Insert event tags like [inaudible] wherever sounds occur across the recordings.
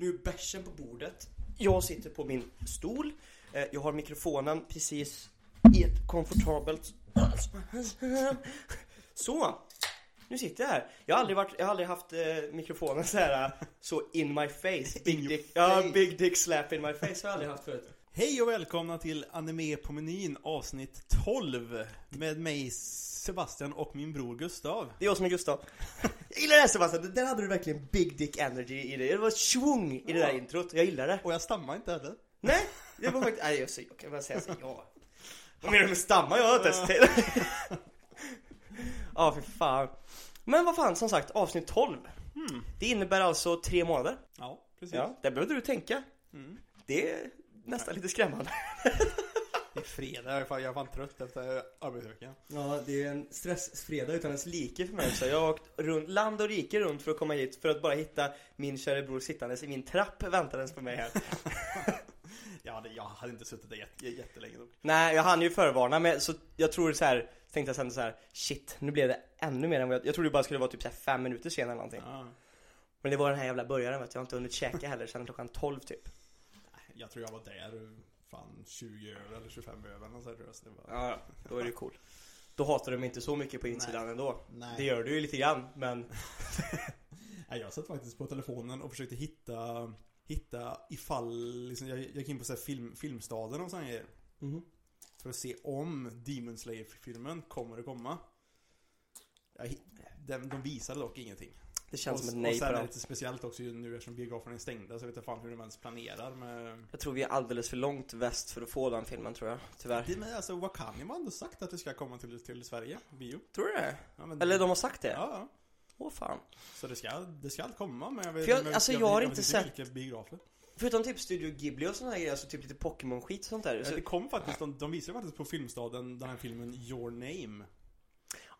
Nu är bärsen på bordet. Jag sitter på min stol. Eh, Jag har mikrofonen precis i ett komfortabelt... Så! Nu sitter jag här. Jag har aldrig, varit, jag har aldrig haft eh, mikrofonen så här så in my face. Big dick, ja, big dick slap in my face har jag aldrig haft förut. Hej och välkomna till Anime på menyn avsnitt 12 med mig Sebastian och min bror Gustav. Det är jag som är Gustav. Jag [laughs] gillar det här Sebastian, där hade du verkligen big dick energy i det. Det var svung i det där introt, jag gillar det. Och jag stammar inte heller. Nej, det var faktiskt, nej jag, säger, jag kan bara säga så, ja. [laughs] Vad menar du med stamma? Jag har inte ens till. [laughs] Ja, för fan. Men vad fan, som sagt, avsnitt 12. Det innebär alltså tre månader. Ja, precis. Ja, det behövde du tänka. Det är nästan lite skrämmande. [laughs] Det är fredag, jag är fan, jag är fan trött efter arbetsveckan. Ja, det är en stressfredag utan ens like för mig. Så jag har åkt runt, land och rike runt för att komma hit för att bara hitta min kära bror sittandes i min trapp väntandes på mig här. [laughs] Ja, det, jag hade inte suttit där jätte, jättelänge nog. Nej, jag hann ju förvarna men så jag tror så här tänkte jag sen så här shit, nu blev det ännu mer än vad jag, jag trodde det bara skulle vara typ så här fem minuter sen eller någonting. Ja. Men det var den här jävla börjaren vet du, jag har inte hunnit käka heller sen klockan 12 typ. Jag tror jag var där fan 20 över eller 25 över eller sånt där, så det var... Ja, då är det cool. Då hatar mig inte så mycket på insidan Nej. ändå. Nej. Det gör du ju lite grann, men [laughs] Nej, jag satt faktiskt på telefonen och försökte hitta Hitta ifall, liksom, jag, jag gick in på så här film, Filmstaden och sådana grejer Mhm. För att se om Demon Slayer-filmen kommer att komma jag, de, de visade dock ingenting det känns och, som ett nej och sen på är det lite speciellt också nu eftersom biograferna är stängda så jag vet inte fan hur de ens planerar med Jag tror vi är alldeles för långt väst för att få den filmen tror jag, tyvärr. det, men alltså Wakani har ändå sagt att det ska komma till, till Sverige, bio Tror du det? ja, men, Eller de har sagt det? Ja, ja. Åh fan. Så det ska, det ska komma men jag vet För jag- men alltså, jag har inte sett- vilka biografer Förutom typ Studio Ghibli och här grejer, alltså typ lite Pokémon-skit och sånt där. Så, Ja, det kom faktiskt, de, de visade faktiskt på Filmstaden den här filmen Your Name.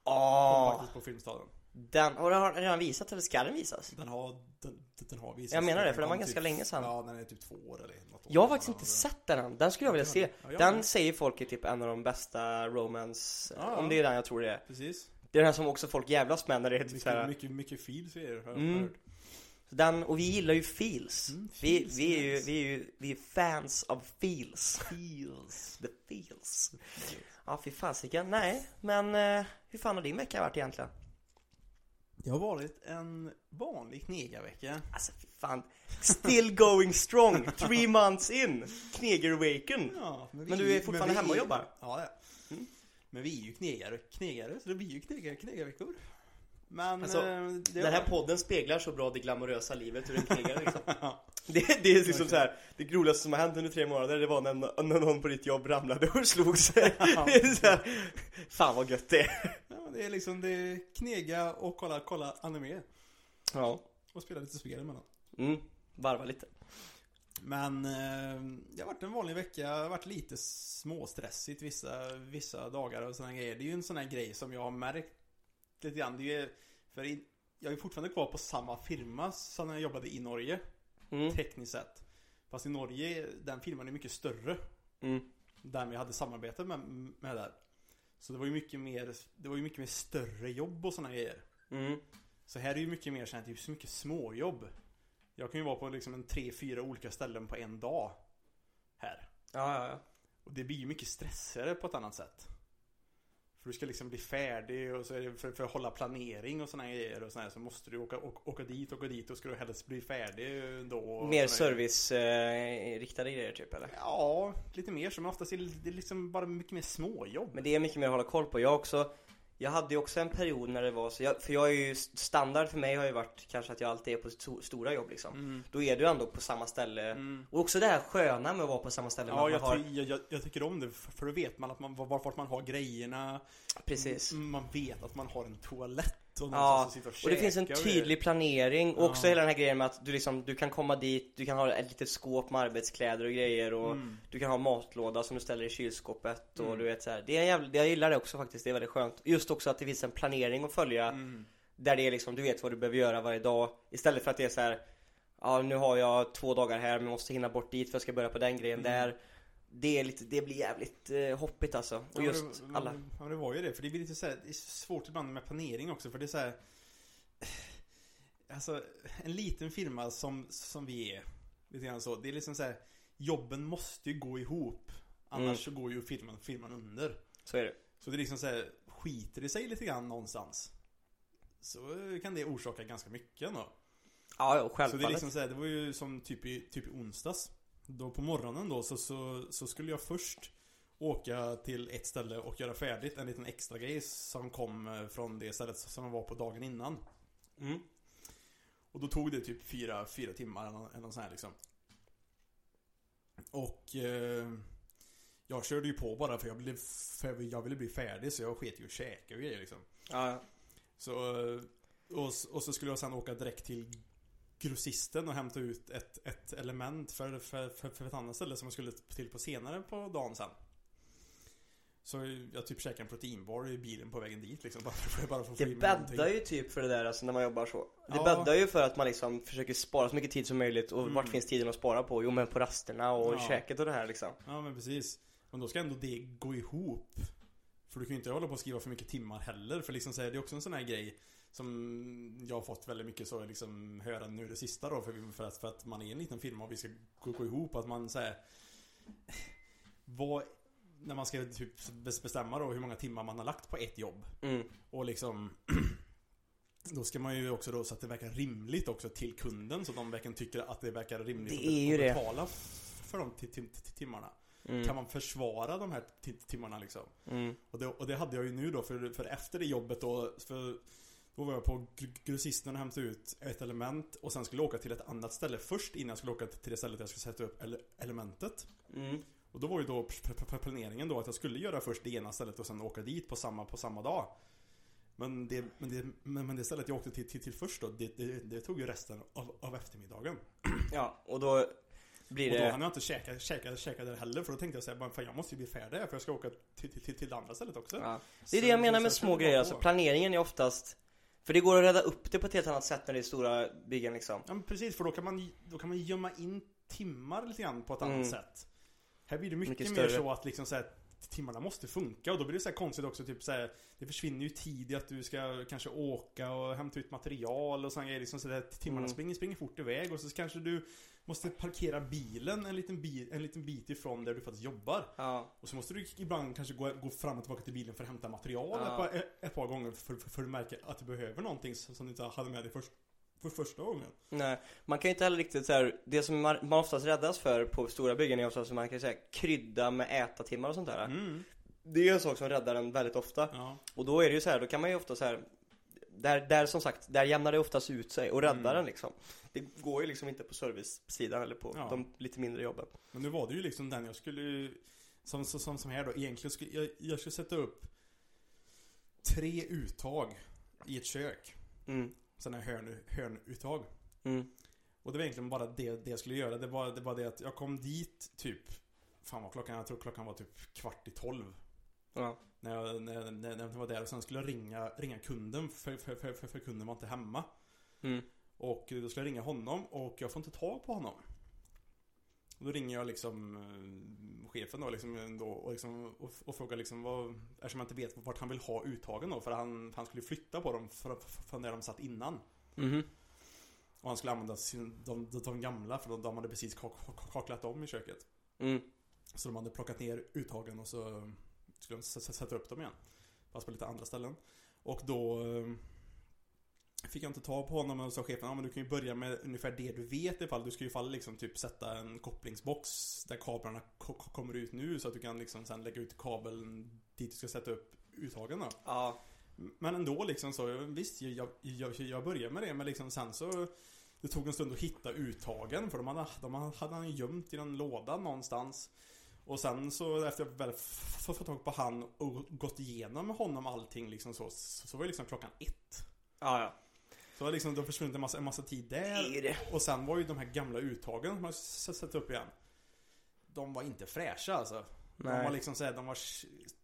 Kom ah, faktiskt på Filmstaden. Den, har den redan visat eller ska den visas? Den har, den, den har visats. Jag menar det, för den var kom ganska typ, länge sedan. Ja, den är typ två år eller något år. Jag har faktiskt inte sett den än, den skulle jag vilja se. Ja, Den med. säger folk är typ en av de bästa romance, Ja, om det är den jag tror det är. Precis. Det är den här som också folk jävlas med när det är typ Mycket, såhär, mycket, mycket feels är det, har jag Mm. hört. den, och vi gillar ju feels. Mm, vi, feels, vi är ju, vi är ju, vi är fans av feels. Feels. The feels. Ja, fy fasiken. Nej, men eh, hur fan har din vecka varit egentligen? Det har varit en vanlig knegarvecka. Alltså fy fan. Still going strong. Three months in. Knegerwaken. Ja, vi Men du är fortfarande men hemma och jobbar? Ja, ja. Men vi är ju knegare, knegare så det blir ju knegar, knegarveckor. Men Alltså, eh, det Den här podden speglar så bra det glamorösa livet ur en [laughs] knegare liksom. det, det är liksom så här. Det roligaste som har hänt under tre månader det var när, när någon på ditt jobb ramlade och slog sig. [laughs] [laughs] här, fan vad gött det är. Ja, det är liksom det är knega och kolla, kolla anime. Ja. Och spela lite spel emellan. Mm, varva lite. Men eh, det har varit en vanlig vecka. Det har varit lite småstressigt vissa, vissa dagar och sådana grejer. Det är ju en sån här grej som jag har märkt lite grann. Det är för i, jag är fortfarande kvar på samma firma som när jag jobbade i Norge. Mm. Tekniskt sett. Fast i Norge, den firman är mycket större. Mm. Där vi hade samarbete med, med där. Så det var ju mycket mer, det var ju mycket mer större jobb och sådana grejer. Mm. Så här är ju mycket mer såhär, typ så mycket småjobb. Jag kan ju vara på liksom en tre, fyra olika ställen på en dag. Här. Ja, ja, ja. Och det blir ju mycket stressigare på ett annat sätt. För du ska liksom bli färdig och så är det för, för att hålla planering och sådana grejer och sådär så måste du åka, åka, åka dit, åka dit och ska du helst bli färdig då. Mer service-riktade grejer typ eller? Ja, lite mer så men oftast är det, det är liksom bara mycket mer småjobb. Men det är mycket mer att hålla koll på. Jag också Jag hade ju också en period när det var så, jag, för jag är ju standard för mig har ju varit kanske att jag alltid är på sto, stora jobb liksom. Mm. Då är du ändå på samma ställe. Mm. Och också det här sköna med att vara på samma ställe. Ja, jag, har, jag, jag, jag tycker om det för då vet man att man, var- vart man har grejerna. precis. Man vet att man har en toalett och Ja, sitta och och det finns en tydlig planering och också hela den här grejen med att du liksom, du kan komma dit, du kan ha ett litet skåp med arbetskläder och grejer och Mm. du kan ha matlåda som du ställer i kylskåpet och Mm. du vet så här. Det är jävla, jag gillar det också faktiskt, det är väldigt skönt. Just också att det finns en planering att följa Mm. där det är liksom, du vet vad du behöver göra varje dag istället för att det är så här. Ja nu har jag två dagar här men måste hinna bort dit för jag ska börja på den grejen Mm. där det, är lite, det blir jävligt eh, hoppigt alltså. Och just det, alla Ja, det var ju det. För det blir lite så här, det är svårt ibland med planering också. För det är så här. [sighs] alltså en liten firma som, som vi är. Lite grann så. Det är liksom så här, jobben måste ju gå ihop. Annars Mm. så går ju firman, firman under. Så är det. Så det är liksom så här, skiter det sig lite grann någonstans. Så kan det orsaka ganska mycket ändå. Ja, ja, Så det är självfallet. liksom så här, det var ju som typ i, typ i onsdags. Då på morgonen då så, så, så skulle jag först åka till ett ställe och göra färdigt en liten extra grej som kom eh, från det stället som jag var på dagen innan. Mm. Och då tog det typ fyra, fyra timmar eller, något sånt här liksom. Och eh, jag körde ju på bara för jag, blev, för jag ville bli färdig så jag sket ju och käka och grejer liksom. Ja. Så, och, och så skulle jag sen åka direkt till grossisten och hämta ut ett, ett element för, för, för, för ett annat ställe som jag skulle till på senare på dagen sen. Så jag typ käkade en proteinbar i bilen på vägen dit liksom. Bara för, bara för att få Det bäddar ju typ för det där alltså när man jobbar så. Det Ja. bäddar ju för att man liksom försöker spara så mycket tid som möjligt och Mm. vart finns tiden att spara på? Jo men på rasterna och Ja. käket och det här liksom. Ja men precis. Men då ska ändå det gå ihop. För du kan ju inte hålla på och skriva för mycket timmar heller. För liksom så här, det är också en sån här grej som jag har fått väldigt mycket så liksom höra nu det sista då. För, för, att, för att man är en liten firma och vi ska gå, gå ihop. Att man säger [sighs] vad, när man ska typ bes- bestämma då hur många timmar man har lagt på ett jobb. Mm. Och liksom [clears throat] Då ska man ju också då så att det verkar rimligt också till kunden så de verkligen tycker att det verkar rimligt Det är att det. betala för de ti- tim- ti- timmarna. Mm. Kan man försvara de här ti- timmarna liksom? Mm. Och det, och det hade jag ju nu då för, för efter det jobbet då för Då var jag på gr- grossisten och hämtade ut ett element och sen skulle jag åka till ett annat ställe först innan jag skulle åka till det stället jag skulle sätta upp ele- elementet. Mm. Och då var ju då planeringen då att jag skulle göra först det ena stället och sen åka dit på samma, på samma dag. Men det, men det, men, det stället jag åkte till, till, till först då, det, det, det tog ju resten av, av eftermiddagen. [clears throat] Ja, och då blir Och då det... hann jag inte käka, käka, käka där heller för då tänkte jag säga bara, fan jag måste ju bli färdig här för jag ska åka till, till, till, det andra stället också. Ja. Det är Så- det jag menar med små grejer, alltså planeringen är oftast För det går att rädda upp det på ett helt annat sätt när det är stora byggen liksom Ja men precis, för då kan man, då kan man gömma in timmar lite grann på ett Mm. annat sätt. Här blir det mycket, Mycket mer så att liksom så här, timmarna måste funka. Och då blir det så här konstigt också typ så här, Det försvinner ju tid i att du ska kanske åka och hämta ut material och sådana grejer. Liksom så där timmarna Mm. springer, springer fort iväg. Och så kanske du Måste parkera bilen en liten, bi, en liten bit ifrån där du faktiskt jobbar. Ja, Och så måste du ibland kanske gå, gå fram och tillbaka till bilen för att hämta material Ja. ett, par, ett, par gånger för, för, för du märker att du behöver någonting som du inte hade med dig först, för första gången. Nej Man kan ju inte heller riktigt så här, det som man man oftast räddas för på stora byggen är oftast att man kan säga krydda med ätartimmar och sånt där. Mm. Det är en sak som räddar en väldigt ofta. Ja, Och då är det ju så här, då kan man ju ofta så här där, där som sagt, där jämnar det oftast ut sig och räddar Mm. den liksom. Det går ju liksom inte på servicesidan eller på Ja. de lite mindre jobben. Men nu var det ju liksom den jag skulle som, som, som här då, egentligen skulle jag, jag skulle sätta upp Tre uttag I ett kök. Mm, Sådana här hörn, hörnuttag. Mm, Och det var egentligen bara det, det jag skulle göra. Det var, det var det att jag kom dit typ Fan vad klockan, jag tror klockan var typ kvart i tolv. Ja, När jag, när, jag- när, jag var där och sen skulle jag ringa, ringa kunden för, för, för, för, för kunden var inte hemma. Mm, Och då skulle jag ringa honom och jag får inte tag på honom. Och då ringer jag liksom eh, chefen då, liksom, då och, liksom, och, och frågar liksom vad, eftersom jag inte vet vart han vill ha uttagen då, för han, han skulle flytta på dem från där de satt innan. mhm, Och han skulle använda sin, de, de, de gamla, för de, de hade precis kak, kak, kaklat om i köket. mm, Så de hade plockat ner uttagen och så skulle de sätta upp dem igen. Fast på lite andra ställen. Och då eh, fick jag inte tag på honom och sa chefen ja men du kan ju börja med ungefär det du vet ifall. Du ska ju ifall liksom typ sätta en kopplingsbox där kablarna ko- ko- kommer ut nu så att du kan liksom sen lägga ut kabeln dit du ska sätta upp uttagen då. ja, Men ändå liksom så, visst jag, jag, jag började med det. Men liksom sen så Det tog en stund att hitta uttagen för de hade, de hade han ju gömt i en låda någonstans. Och sen så efter jag väl fått tag på han och gått igenom med honom allting liksom så Så, så var det liksom klockan ett. Ja, ja. Så det liksom, då försvunnit en massa, en massa tid Det där det Och sen var ju de här gamla uttagen som jag s- satt upp igen De var inte fräscha alltså de var Nej, liksom såhär, de var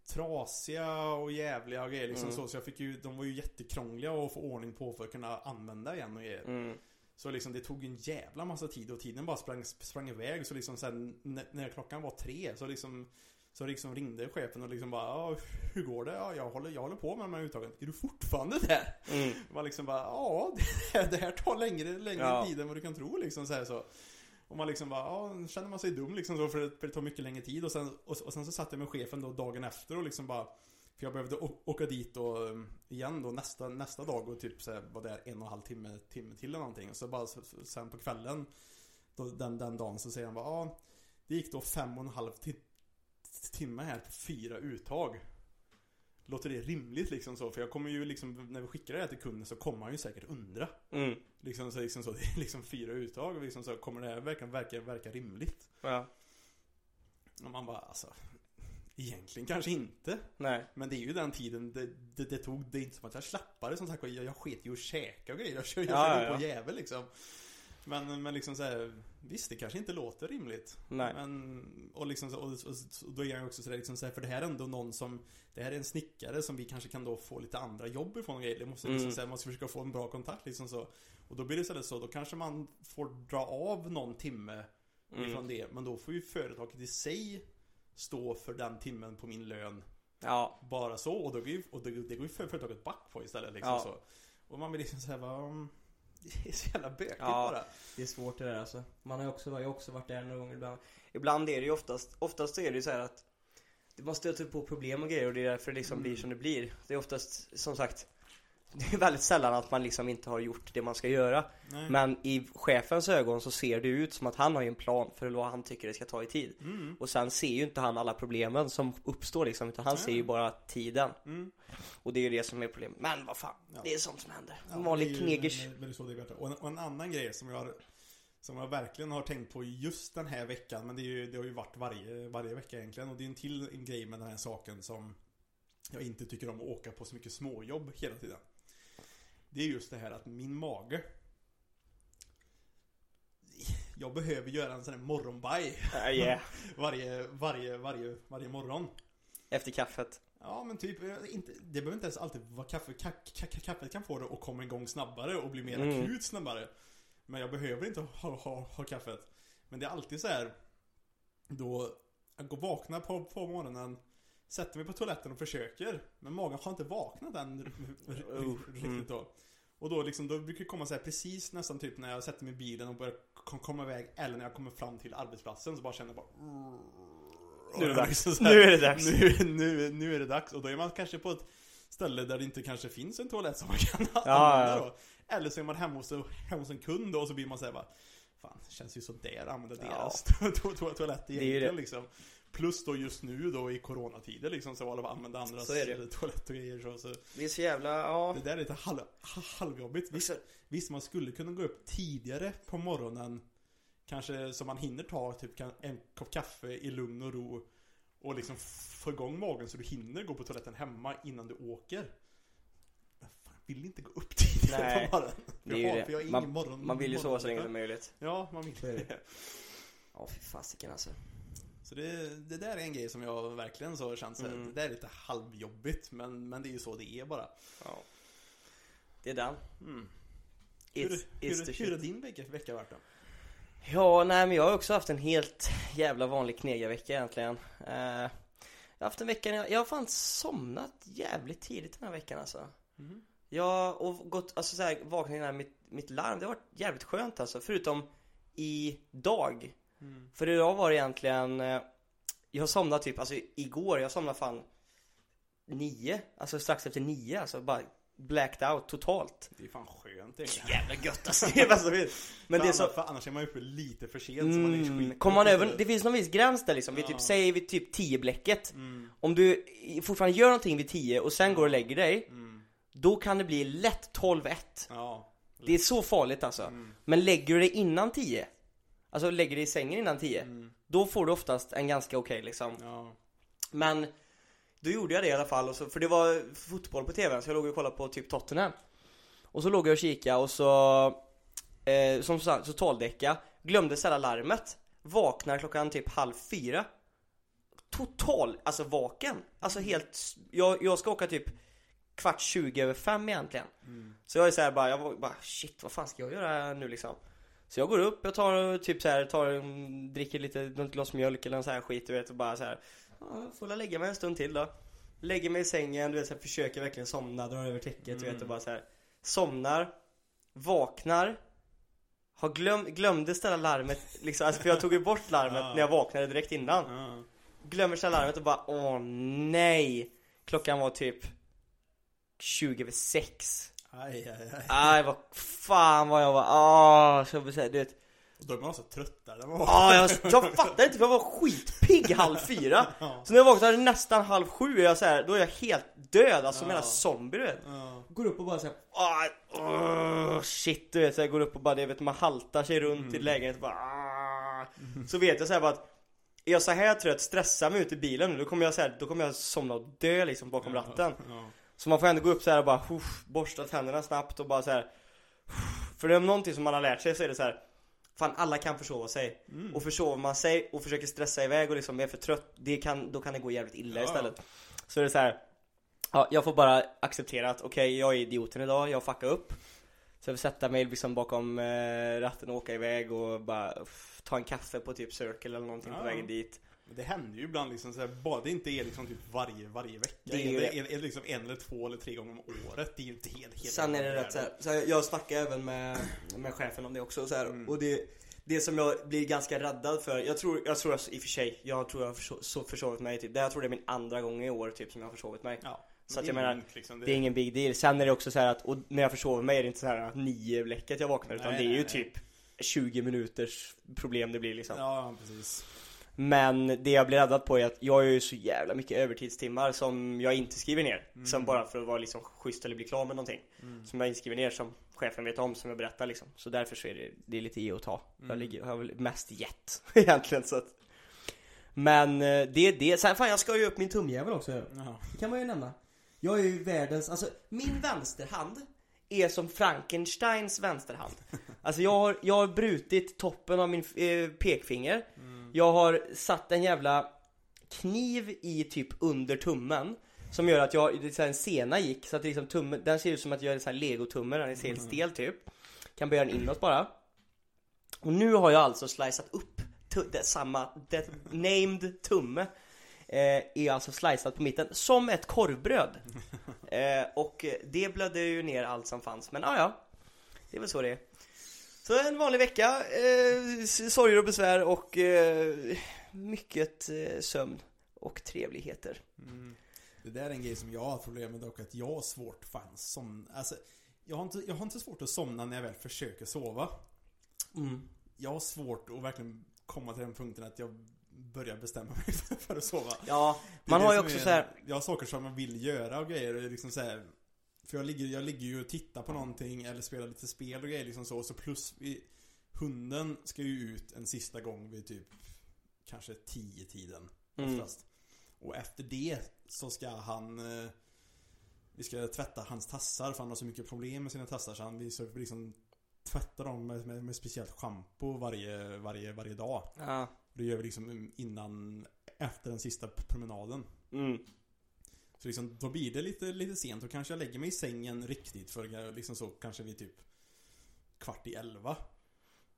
trasiga och jävliga och grejer liksom Mm. så. Så jag fick ju, de var ju jättekrångliga att få ordning på för att kunna använda igen och grejer. mm, Så liksom det tog en jävla massa tid och tiden bara sprang, sprang iväg. Så liksom sen när, när klockan var tre så liksom Så liksom ringde chefen och liksom bara hur går det? Ja, jag håller, jag håller på med de här uttagen. Är du fortfarande där? Mm. [laughs] Man liksom bara ja, det, här tar längre, längre Ja. tid än vad du kan tro liksom så här så. Och man liksom bara, ja, känner man sig dum liksom så för det, för det tar mycket längre tid och sen, och, och sen så satt jag med chefen då dagen efter och liksom bara För jag behövde åka dit och um, igen då nästa, nästa dag och typ så här, var där en och en halv timme, timme till eller någonting och så bara så, sen på kvällen då, den, den dagen så säger han bara, ja Det gick då fem och en halv ti- timme här på fyra uttag Låter det rimligt liksom så? För jag kommer ju liksom, när vi skickar det här till kunden så kommer han ju säkert undra Mm. Liksom så, liksom så, [laughs] det är liksom fyra uttag och liksom så kommer det här verkligen verka, verka rimligt? Ja. Och man bara alltså Egentligen kanske inte Nej. Men det är ju den tiden det, det, det tog Det är inte som att jag slappade som sagt jag, jag sket ju att käka och grejer Jag kör ju Ja, ja, ja, på ja. jävel liksom men, men liksom så här, Visst det kanske inte låter rimligt Nej. Men Och liksom så, och, och, och då är jag också sådär liksom så här, För det här är ändå någon som Det här är en snickare som vi kanske kan då få lite andra jobb ifrån grejer Det måste liksom Mm. säga Man ska försöka få en bra kontakt liksom så Och då blir det istället så Då kanske man får dra av någon timme Mm. ifrån det Men då får ju företaget i sig Stå för den timmen på min lön Ja. bara så och, då går ju, och det, det går ju för företaget back på istället liksom Ja. så. Och man vill liksom um, Det är så jävla bökigt Ja. bara. Det är svårt det där alltså. Man har ju också, jag har ju också varit där några gånger ibland. Ibland är det ju oftast, oftast är det ju så här att man stöter på problem och grejer och det är därför det liksom Mm. blir som det blir. Det är oftast, som sagt, [laughs] det är väldigt sällan att man liksom inte har gjort det man ska göra. Nej. Men i chefens ögon så ser det ut som att han har ju en plan för vad han tycker det ska ta i tid. Mm, Och sen ser ju inte han alla problemen som uppstår liksom, utan han Nej. ser ju bara tiden. mm. Och det är ju det som är problemet. Men vad fan, Ja. det är sånt som händer. Ja, vanlig knegers. men- men det är och, en, och en annan grej som jag har Som jag verkligen har tänkt på just den här veckan Men det, ju, det har ju varit varje, varje vecka egentligen Och det är en till en grej med den här saken som Jag inte tycker om att åka på så mycket småjobb hela tiden Det är just det här att min mage Jag behöver göra en sån här morgonbaj Ja, yeah. [laughs] varje, varje, varje, varje morgon. Efter kaffet. Ja men typ, eh, inte, det behöver inte ens alltid vara kaffe. Ka, ka, ka, kaffet kan få det att komma igång snabbare och bli mer Mm. akut snabbare. Men jag behöver inte ha, ha, ha kaffet. Men det är alltid så här. Då jag går vakna på, på morgonen. Sätter mig på toaletten och försöker. Men magen har inte vaknat än Oh, riktigt mm. då. Och då liksom, då brukar det komma så här precis nästan typ när jag sätter mig i bilen och börjar kom- komma iväg. Eller när jag kommer fram till arbetsplatsen så bara känner jag bara Nu är det [laughs] dags. Liksom så Nu är det dags. Nu, nu, nu är det dags. Och då är man kanske på ett ställe där det inte kanske finns en toalett som man kan Ja, använda då. Eller så är man hemma hos, hemma hos en kund och så blir man säga bara Fan, det känns ju sådär att använda Ja. deras to- to- to- toalett egentligen det. liksom. Plus då just nu då i coronatider liksom så alla använder andras Så är det. toalett och grejer så, så. Det är så jävla, ja. Det där är lite halv, halvjobbigt. Visst, visst, man skulle kunna gå upp tidigare på morgonen Kanske så man hinner ta typ en kopp kaffe i lugn och ro Och liksom få igång magen så du hinner gå på toaletten hemma innan du åker jag vill inte gå upp [laughs] tidigare Nej, på morgonen Det är ju Man, morgon, man vill ju sova så länge som möjligt. Ja, man vill det. Ja, fy fasiken alltså. Så det, det där är en grej som jag verkligen så känns Mm. Det där är lite halvjobbigt men, men det är ju så det är bara Ja. Det är den. mm. It's, hur, it's hur, hur har din vecka, vecka varit då? Ja, nej men jag har också haft en helt jävla vanlig knegarvecka egentligen. Eh, jag har haft en vecka när jag, jag har fan somnat jävligt tidigt den här veckan alltså. Mm. Jag och gått, alltså såhär, vaknat innan mitt, mitt larm, det har varit jävligt skönt alltså. Förutom idag. Mm. För idag var det egentligen eh, Jag somnade typ, alltså igår, jag somnade fan Nio, alltså strax efter nio alltså, bara blacked out totalt. Det är fan skönt egentligen Jävla gött alltså, [laughs] det är bästa. Men det är för, så annars, för annars är man uppe lite för sent så man är mm, Kommer man över, det. finns någon viss gräns där liksom, vid Ja. typ, säg vid typ 10 bläcket mm, Om du fortfarande gör någonting vid 10 och sen går och lägger dig mm, Då kan det bli lätt 12-1 Ja Det är så farligt alltså. Mm, Men lägger du dig innan 10 Alltså lägger dig i sängen innan 10 mm, Då får du oftast en ganska okej liksom. Ja. Men Då gjorde jag det i alla fall, och så, för det var fotboll på tvn så jag låg och kollade på typ Tottenham. Och så låg jag och kika och så eh, Som sagt, så totaldäcka Glömde ställa larmet. Vaknar klockan typ halv fyra. Total, alltså vaken. Alltså helt, jag, jag ska åka typ Kvart 20 över fem egentligen. Mm, Så jag är såhär bara, jag bara shit vad fan ska jag göra nu liksom Så jag går upp, jag tar typ så här, tar, mm, dricker lite, något glas mjölk eller någon sån här skit du vet och bara så här ja, får jag lägga mig en stund till då. Lägger mig i sängen, du vet så här, försöker verkligen somna, drar över täcket, du vet och bara så här. Somnar, vaknar, har glöm, glömde ställa larmet liksom, alltså för jag tog ju bort larmet när jag vaknade direkt innan. Ja. Glömmer ställa larmet och bara åh nej. Klockan var typ 20 över 6. Aj, aj, aj. Aj vad fan vad jag var, ah så jag vill säga, du vet. Då är man också tröttare. Det Ah, jag, jag fattar inte för jag var skitpigg halv fyra. [laughs] Ja. Så när jag vaknade nästan halv sju är jag så här, då är jag helt död, alltså som en Ja. zombie du vet. Ja. Går upp och bara såhär, ah, oh, shit du vet, så jag går upp och bara, det vet man haltar sig runt i lägenheten bara, ah. Så vet jag så här bara att är jag så här trött, stressar mig ut i bilen nu, då kommer jag så här, då kommer jag somna och dö liksom bakom ratten. Ja. Så man får ändå gå upp så här och bara borsta tänderna snabbt och bara så här. För det är någonting som man har lärt sig så är det så här. Fan alla kan försova sig. Och försover man sig och försöker stressa iväg och liksom är för trött, det kan, då kan det gå jävligt illa Ja. istället. Så är det så här. Ja, jag får bara acceptera att okej, jag är idioten idag, jag fuckar upp. Så jag får sätta mig liksom bakom eh, ratten och åka iväg och bara ta en kaffe på typ Circle eller någonting Ja. på vägen dit. Men det händer ju ibland liksom så här, bara det inte är liksom typ varje, varje vecka. Det är ju det, det. är, är det liksom en eller två eller tre gånger om året. Det är ju inte helt, helt Sen är det rätt så, här, så jag, jag snackar även med, med chefen om det också så här, Mm. och det det som jag blir ganska räddad för, jag tror, jag tror i och för sig, jag tror jag har försov, så försovit mig typ, det jag tror det är min andra gång i år typ som jag har försovit mig. Ja. Så att det jag menar, liksom, Det är ingen big deal. Sen är det också så här att, och när jag försover mig är det inte så här nio bläcket jag vaknar utan Nej, det är ju nej. typ 20 minuters problem det blir liksom. Ja, precis. Men det jag blir räddad på är att jag har ju så jävla mycket övertidstimmar som jag inte skriver ner. Mm. Som bara för att vara liksom schysst eller bli klar med någonting. Som jag inte skriver ner som chefen vet om, som jag berättar liksom. Så därför så är det, det är lite ge och ta. Mm. Jag ligger, har väl mest gett [laughs] egentligen så att. Men eh, det är det. Sen fan jag ska ju upp min tumjävel också. Ja. Det kan man ju nämna. Jag är ju världens, alltså min vänsterhand är som Frankensteins vänsterhand. [laughs] Alltså jag har, jag har brutit toppen av min eh, pekfinger. Jag har satt en jävla kniv i typ under tummen. Som gör att jag, det är så här en sena gick så att liksom tummen, den ser ut som att jag är en sån här legotumme, den är helt stel typ. Kan böja den inåt bara. Och nu har jag alltså slicat upp det, samma, det named tumme eh, är alltså slicat på mitten som ett korvbröd. [laughs] Eh, och det blödde ju ner allt som fanns, men ja ja. Det är väl så det är. Så en vanlig vecka, eh, sorger och besvär och eh, mycket eh, sömn och trevligheter. Mm. Det där är en grej som jag har problem med dock, att jag har svårt fan som, alltså jag har, inte, jag har inte svårt att somna när jag väl försöker sova. Mm. Jag har svårt att verkligen komma till den punkten att jag börjar bestämma mig [laughs] för att sova. Ja, man har ju också är- så här. Jag har saker som jag vill göra och grejer och liksom så här, För jag ligger, jag ligger ju och tittar på någonting eller spelar lite spel och grejer liksom så. Så plus vi, Hunden ska ju ut en sista gång vid typ Kanske 10 tiden Mm. oftast. Och efter det så ska han eh, Vi ska tvätta hans tassar för han har så mycket problem med sina tassar så han vi liksom Tvätta dem med, med, med speciellt schampo varje, varje, varje dag. Ja. Det gör vi liksom innan Efter den sista promenaden. Mm. Så liksom, då blir det lite, lite sent. Då kanske jag lägger mig i sängen riktigt för jag liksom så kanske vid typ kvart i elva.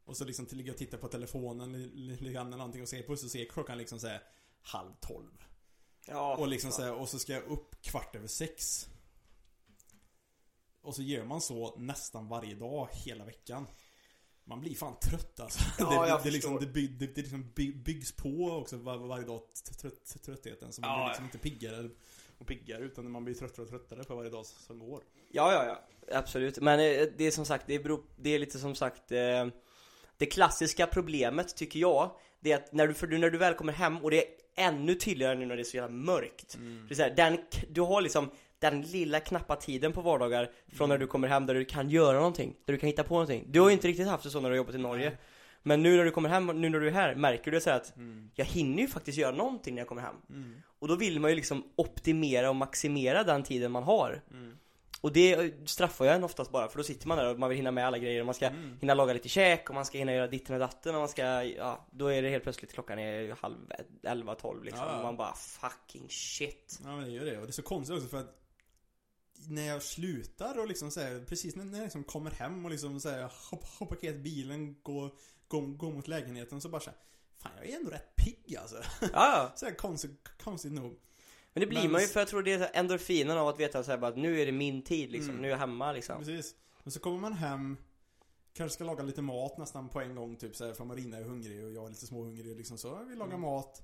Och så liksom ligger jag och tittar på telefonen li- li- lite grann eller någonting och ser på så ser klockan liksom såhär halv tolv. Ja. Och liksom så här, och så ska jag upp kvart över sex. Och så gör man så nästan varje dag hela veckan. Man blir fan trött alltså. Ja, [laughs] det, jag det, liksom, det, by, det, det liksom by, byggs på också var, varje dag, trött, tröttheten. Så man Ja, blir liksom inte piggare och piggare utan man blir tröttare och tröttare för varje dag som går. Ja, ja, ja. Absolut. Men eh, det är som sagt, det, beror, det är lite som sagt eh, Det klassiska problemet tycker jag Det är att när du, för när du väl kommer hem och det är ännu tydligare nu när det är så jävla mörkt Det är så här, den, Du har liksom den lilla knappa tiden på vardagar från när du kommer hem där du kan göra någonting Där du kan hitta på någonting Du har ju inte riktigt haft det så när du har jobbat i Norge Nej. Men nu när du kommer hem, nu när du är här, märker du så att Mm. Jag hinner ju faktiskt göra någonting när jag kommer hem Mm. Och då vill man ju liksom optimera och maximera den tiden man har Mm. och det straffar jag en oftast bara för då sitter man där och man vill hinna med alla grejer och man ska Mm. hinna laga lite käk och man ska hinna göra ditten och datten och man ska, ja, då är det helt plötsligt klockan är halv elva, tolv liksom Ja, och man bara fucking shit. Ja men det gör det och det är så konstigt också för att när jag slutar och liksom så här, precis när jag liksom kommer hem och liksom så här, har parkerat bilen, går, går mot lägenheten så bara så här, Fan jag är ändå rätt pigg alltså. Ja. [laughs] Så här konstigt, konstigt nog. Men det blir Men- man ju för jag tror det är endorfinen av att veta så här, bara att nu är det min tid liksom, Mm. nu är jag hemma liksom. Precis. Men så kommer man hem, kanske ska laga lite mat nästan på en gång typ så här, för Marina är hungrig och jag är lite småhungrig liksom så. Vi lagar Mm. mat,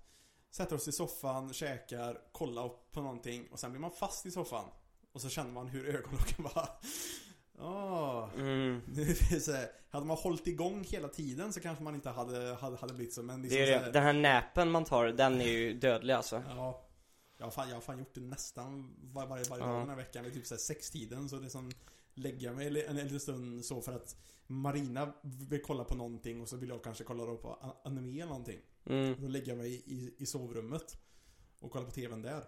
sätter oss i soffan, käkar, kollar på någonting och sen blir man fast i soffan. Och så känner man hur ögonlocken bara Mm. [laughs] är så här, hade man hållit igång hela tiden så kanske man inte hade, hade, hade blivit så men liksom Det är det. Den här näpen man tar, den är ju dödlig alltså. Ja. Jag har, fan, jag har fan gjort det nästan var, varje, varje Ja. dag den här veckan vid typ såhär sextiden så det är som Lägga mig en, en liten stund så för att Marina vill kolla på någonting och så vill jag kanske kolla då på anime eller någonting. Mm. Då lägger jag mig i, i sovrummet och kollar på TVn där.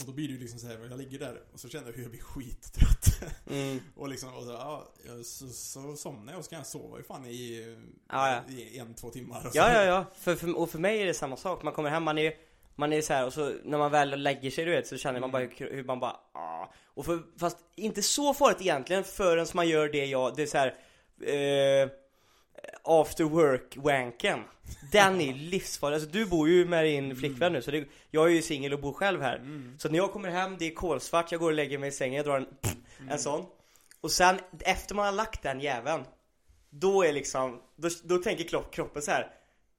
Och då blir det ju liksom så här, jag ligger där och så känner jag hur jag blir skittrött. Mm. [laughs] och liksom, och så, ja, så, så somnar jag och så kan jag sova i fan i, Ja, ja. i en, två timmar. Och så, Ja, ja, ja. För, för, och för mig är det samma sak. Man kommer hem, man är man är så här och så när man väl lägger sig du vet så känner man bara hur, hur man bara ah. Och för, fast inte så farligt egentligen förrän man gör det jag, det är så här eh, After work wanken Den är livsfarlig, alltså du bor ju med din flickvän nu så det, jag är ju singel och bor själv här Mm. Så när jag kommer hem, det är kolsvart, jag går och lägger mig i sängen, jag drar en, Mm. en sån Och sen efter man har lagt den jäveln Då är liksom, då, då tänker kropp, kroppen så här.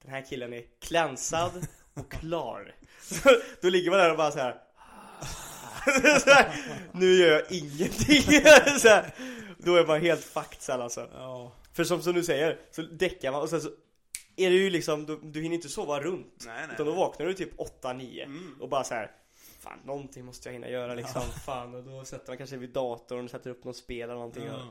Den här killen är klänsad och klar [laughs] så, Då ligger man där och bara så här. [laughs] så här Nu gör jag ingenting [laughs] så här, Då är man helt fucked sen alltså Ja. För som, som du säger, så däckar man och sen så Är det ju liksom, du, du hinner inte sova runt Nej, nej. Utan då vaknar du typ 8-9 Mm. och bara så här. Fan, någonting måste jag hinna göra liksom. [laughs] Fan, och då sätter man kanske vid datorn och sätter upp något spel eller någonting. Ja, Ja.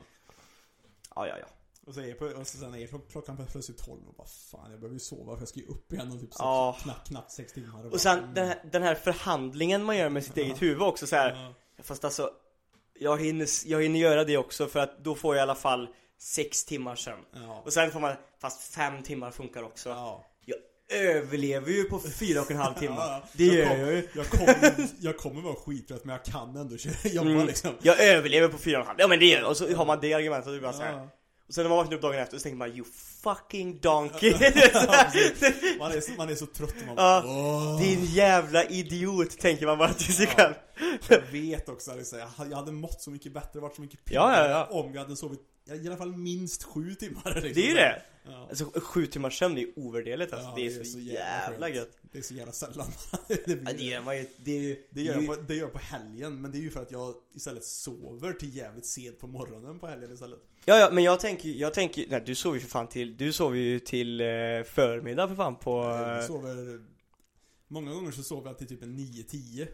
ja, ja. ja. Och så är på, och så sen är klock- klockan plötsligt 12 och bara fan jag behöver ju sova för jag ska ju upp igen om typ sex, Ja. knappt, knappt 6 timmar. bara, Och sen mm. den här, den här förhandlingen man gör med sitt eget huvud också så här. Ja. Fast alltså, jag hinner, jag hinner göra det också för att då får jag i alla fall sex timmar sömn. Ja. Och sen får man, fast fem timmar funkar också. Ja. Jag överlever ju på fyra och en halv timme. Ja, ja. Det Jag gör kom- jag ju. Jag kommer, jag kommer vara skittrött men jag kan ändå jobba Mm. liksom. Jag överlever på fyra och en halv. Ja men det gör jag. Och så har man det argumentet och bara så här. Ja. Och sen när man vaknar upp dagen efter så tänker man you fucking donkey. [laughs] Man är, så, man är så trött man Ja. bara, "Åh." Din jävla idiot tänker man bara till sig Ja. själv. Jag vet också jag hade- mått så mycket bättre, varit så mycket Ja, ja, ja. om jag hade sovit i alla fall minst sju timmar. [laughs] Liksom. Det är ju det. Ja. Alltså sju timmars sömn det är ovärderligt alltså. Ja, det, är så, jävla gött. Det är så jävla sällan [laughs] det blir Ja, det gör man ju. Det är ju... Det gör, är ju- jag på, det gör jag på helgen, men det är ju för att jag istället sover till jävligt sent på morgonen på helgen istället. Ja, ja, men jag tänker, jag tänker, nej du sover ju för fan till, du sover ju till eh, förmiddag för fan på... Jag eh, sover, många gånger så sover jag till typ en 9-10.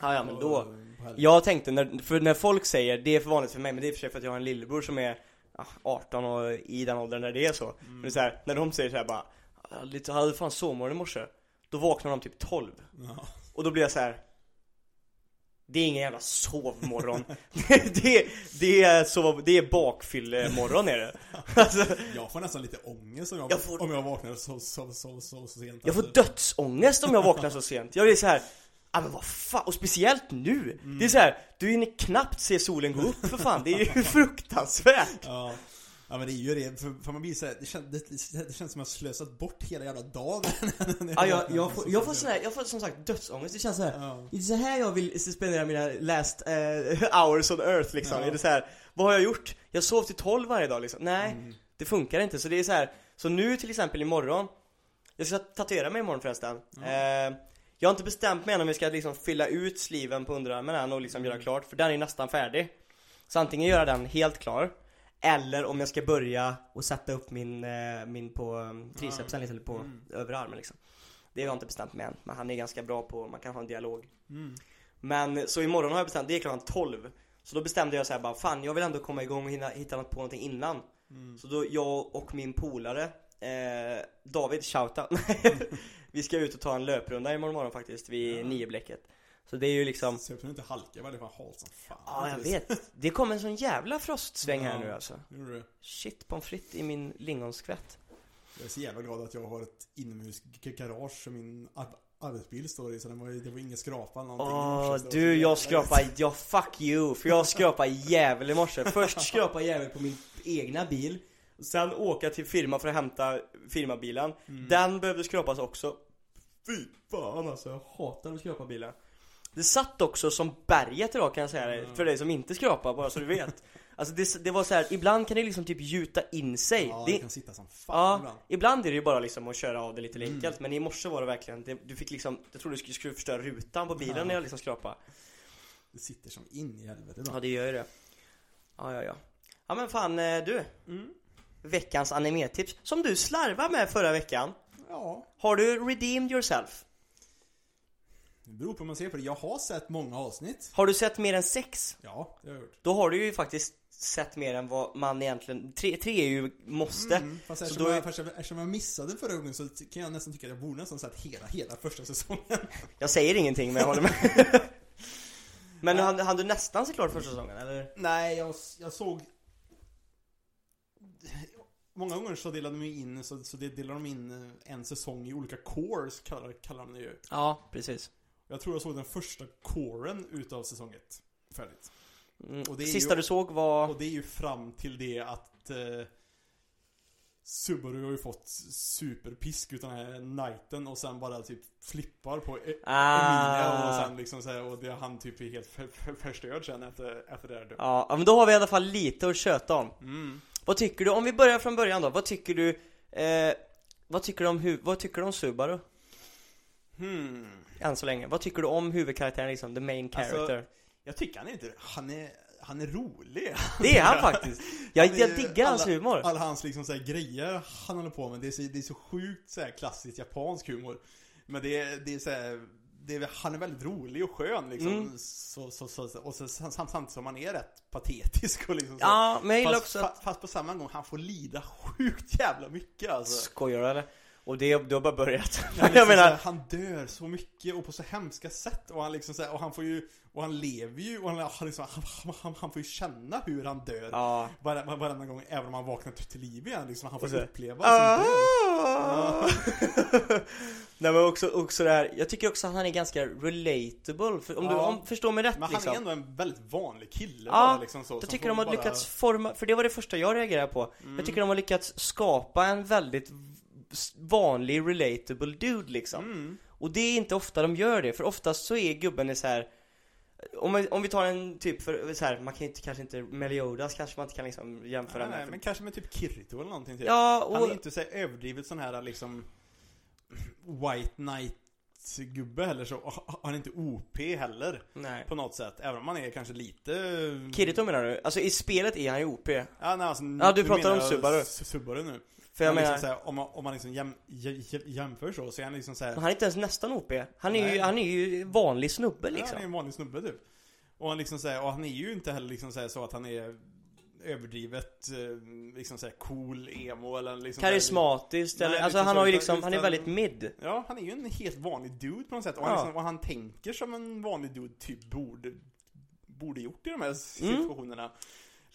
Ja, ja men då. Jag tänkte, när, för när folk säger, det är för vanligt för mig, men det är för sig för att jag har en lillebror som är 18 och i den åldern där det är så. Mm. Men det är så här, när de säger så här bara, "Ja, lite, hade fan sovmorgon i morse. Då vaknar de typ 12. Ja. Och då blir jag så här. Det är ingen jävla sovmorgon. [laughs] det, det är sov, det är bakfyllemorgon är det. [laughs] Alltså, Jag får nästan lite ångest om jag, Jag får- om jag vaknar så, så, så, så, så sent. jag får alltså. dödsångest om jag vaknar så sent. Jag blir så här. Ja men vad fan, och speciellt nu! Det är så här, du hinner knappt se solen gå upp för fan, det är ju [laughs] fruktansvärt! Ja. Ja men det är ju det, för, för man blir såhär, det, kän, det, det känns som att jag slösat bort hela jävla dagen [laughs] Ja, jag, jag, får, jag får sådär, jag får som sagt dödsångest, det känns så här. Ja. Det är så här jag vill spendera mina last eh, [laughs] hours on earth liksom. Ja. Är det så här, vad har jag gjort? Jag sov till 12 varje dag liksom. Nej, Mm. det funkar inte. Så det är så här. så nu till exempel imorgon, jag ska tatuera mig imorgon förresten. Eh, jag har inte bestämt mig än om jag ska liksom fylla ut sliven på underarmen än och liksom Mm. göra klart, för den är nästan färdig. Så antingen göra den helt klar, eller om jag ska börja och sätta upp min, eh, min på um, tricepsen eller på Mm. övre armen liksom. Det har jag inte bestämt mig än, men han är ganska bra på, man kan ha en dialog. Mm. Men så imorgon har jag bestämt, det är klockan 12 Så då bestämde jag så här bara, fan jag vill ändå komma igång och hinna, hitta något på någonting innan Mm. Så då jag och min polare, eh, David, shoutout [laughs] Vi ska ut och ta en löprunda imorgon morgon faktiskt, vid Ja. nioblecket Så det är ju liksom, Så jag tror inte halka var det var halt som fan. ja jag vet Det kommer en sån jävla frostsväng här Ja. nu alltså Gjorde du? Shit pommes frites i min lingonskvätt Jag är så jävla glad att jag har ett inomhusgarage som min ar- arbetsbil står i så det var, det var ingen skrapa eller någonting Åh det så du, jag skrapade, ja fuck you, för jag skrapade jävel i morse Först [laughs] skrapade jävel på min egna bil Sen åka till firma för att hämta firmabilen. Mm. Den behövde skrapas också. Fy fan alltså, jag hatar att skrapa bilar. Det satt också som berget idag kan jag säga dig, för dig som inte skrapar, bara så du vet. [laughs] Alltså det, det var så här, ibland kan det liksom typ gjuta in sig. Ja, det, det kan sitta som fan Ja, ibland. ibland är det ju bara liksom att köra av det lite Mm. enkelt Men i morse var det verkligen, det, du fick liksom Jag trodde du skulle, skulle förstöra rutan på bilen Ja. när jag liksom skrapade Det sitter som in i helvete ibland. Ja det gör ju det Ja ja ja Ja men fan eh, du Mm. Veckans animetips Som du slarvade med förra veckan Ja, Har du redeemed yourself? det beror på hur man ser på det. Jag har sett många avsnitt. Har du sett mer än sex? Ja, det har jag gjort. Då har du ju faktiskt sett mer än vad man egentligen Tre, tre är ju måste Mm, fast Så eftersom, då är- jag, fast eftersom jag missade förra gången så kan jag nästan tycka att jag borde nästan sett hela, hela första säsongen. [laughs] Jag säger ingenting men jag håller med [laughs] Men Ja. hann, hann du nästan se klart första säsongen eller? Nej, jag, jag såg... Många gånger så delar de ju in, så, så delar de in en säsong i olika cores, kallar, kallar de det ju. Ja, precis Jag tror jag såg den första coren utav säsong ett. Färdigt. Mm. Och det är Sista ju- du såg var... Och det är ju fram till det att eh, Subaru har ju fått superpisk utan den här Knighten och sen bara typ flippar på e- Emilia och Ah. sen liksom så här, och det, han typ är helt för, för, förstörd sen efter, efter det här. Ja, men då har vi i alla fall lite att köta om. Mm. Vad tycker du, om vi börjar från början då, vad tycker du, eh, vad tycker du om, hu- vad tycker du om Subaru? Hmm. Än så länge. Vad tycker du om huvudkaraktären liksom, the main Alltså, character? Jag tycker han är inte, han är, han är rolig. det är han faktiskt! Jag, Han är- jag diggar hans alla- humor. Alla hans liksom så grejer han håller på med, det är så, det är så sjukt så här klassiskt japansk humor. Men det är, det är så här, det han är väldigt rolig och skön liksom. Mm. Så, så, så, och så, sam- samtidigt som han är rätt patetisk och liksom så. Ja, men fast, också att... fast på samma gång, han får lida sjukt jävla mycket alltså. Skojar du eller? Och det, du har bara börjat. Han, [laughs] jag liksom, så här, menar, han dör så mycket och på så hemska sätt och han liksom så här, och han får ju, och han lever ju och han, liksom, han, han, han, får ju känna hur han dör. ja. Varenda, varenda gång, även om han vaknar till, liv igen liksom, han får så- uppleva sin Ah! död. [laughs] Nej men också, också det här, jag tycker också att han är ganska relatable, för, om du Ja. om, förstår mig rätt Men han liksom. är ändå en väldigt vanlig kille Ja, bara, liksom så, Jag tycker de har bara- lyckats forma, för det var det första jag reagerade på Mm. Jag tycker de har lyckats skapa en väldigt vanlig relatable dude liksom Mm. Och det är inte ofta de gör det, för oftast så är gubben så här. om, vi, om vi tar en typ för så här, man kan inte, kanske inte, Meliodas kanske man inte kan liksom jämföra Nej, med nej, men kanske med typ Kirito eller någonting typ. Ja, Han är och, inte så här överdrivet sån här liksom White Knight gubbe heller så, och han är inte OP heller nej på något sätt, även om han är kanske lite Kirito menar du? Alltså i spelet är han ju OP Ja, nej, alltså, Ja, du pratar om Subaru. Subaru nu För jag Men menar, liksom här, om, man, om man liksom jäm, jä, jä, jämför så, så är han liksom så här, han är inte ens nästan OP Han är ju, han är ju vanlig snubbe ja, han är liksom en vanlig snubbe typ Och han liksom så här, och han är ju inte heller liksom så, så att han är överdrivet eh, liksom så här cool emo eller liksom Karismatiskt eller, Nej, alltså liksom han har ju liksom, han är väldigt mid Ja, han är ju en helt vanlig dude på något sätt. Och, han, Ja. liksom, och han tänker som en vanlig dude typ borde, borde gjort i de här Mm.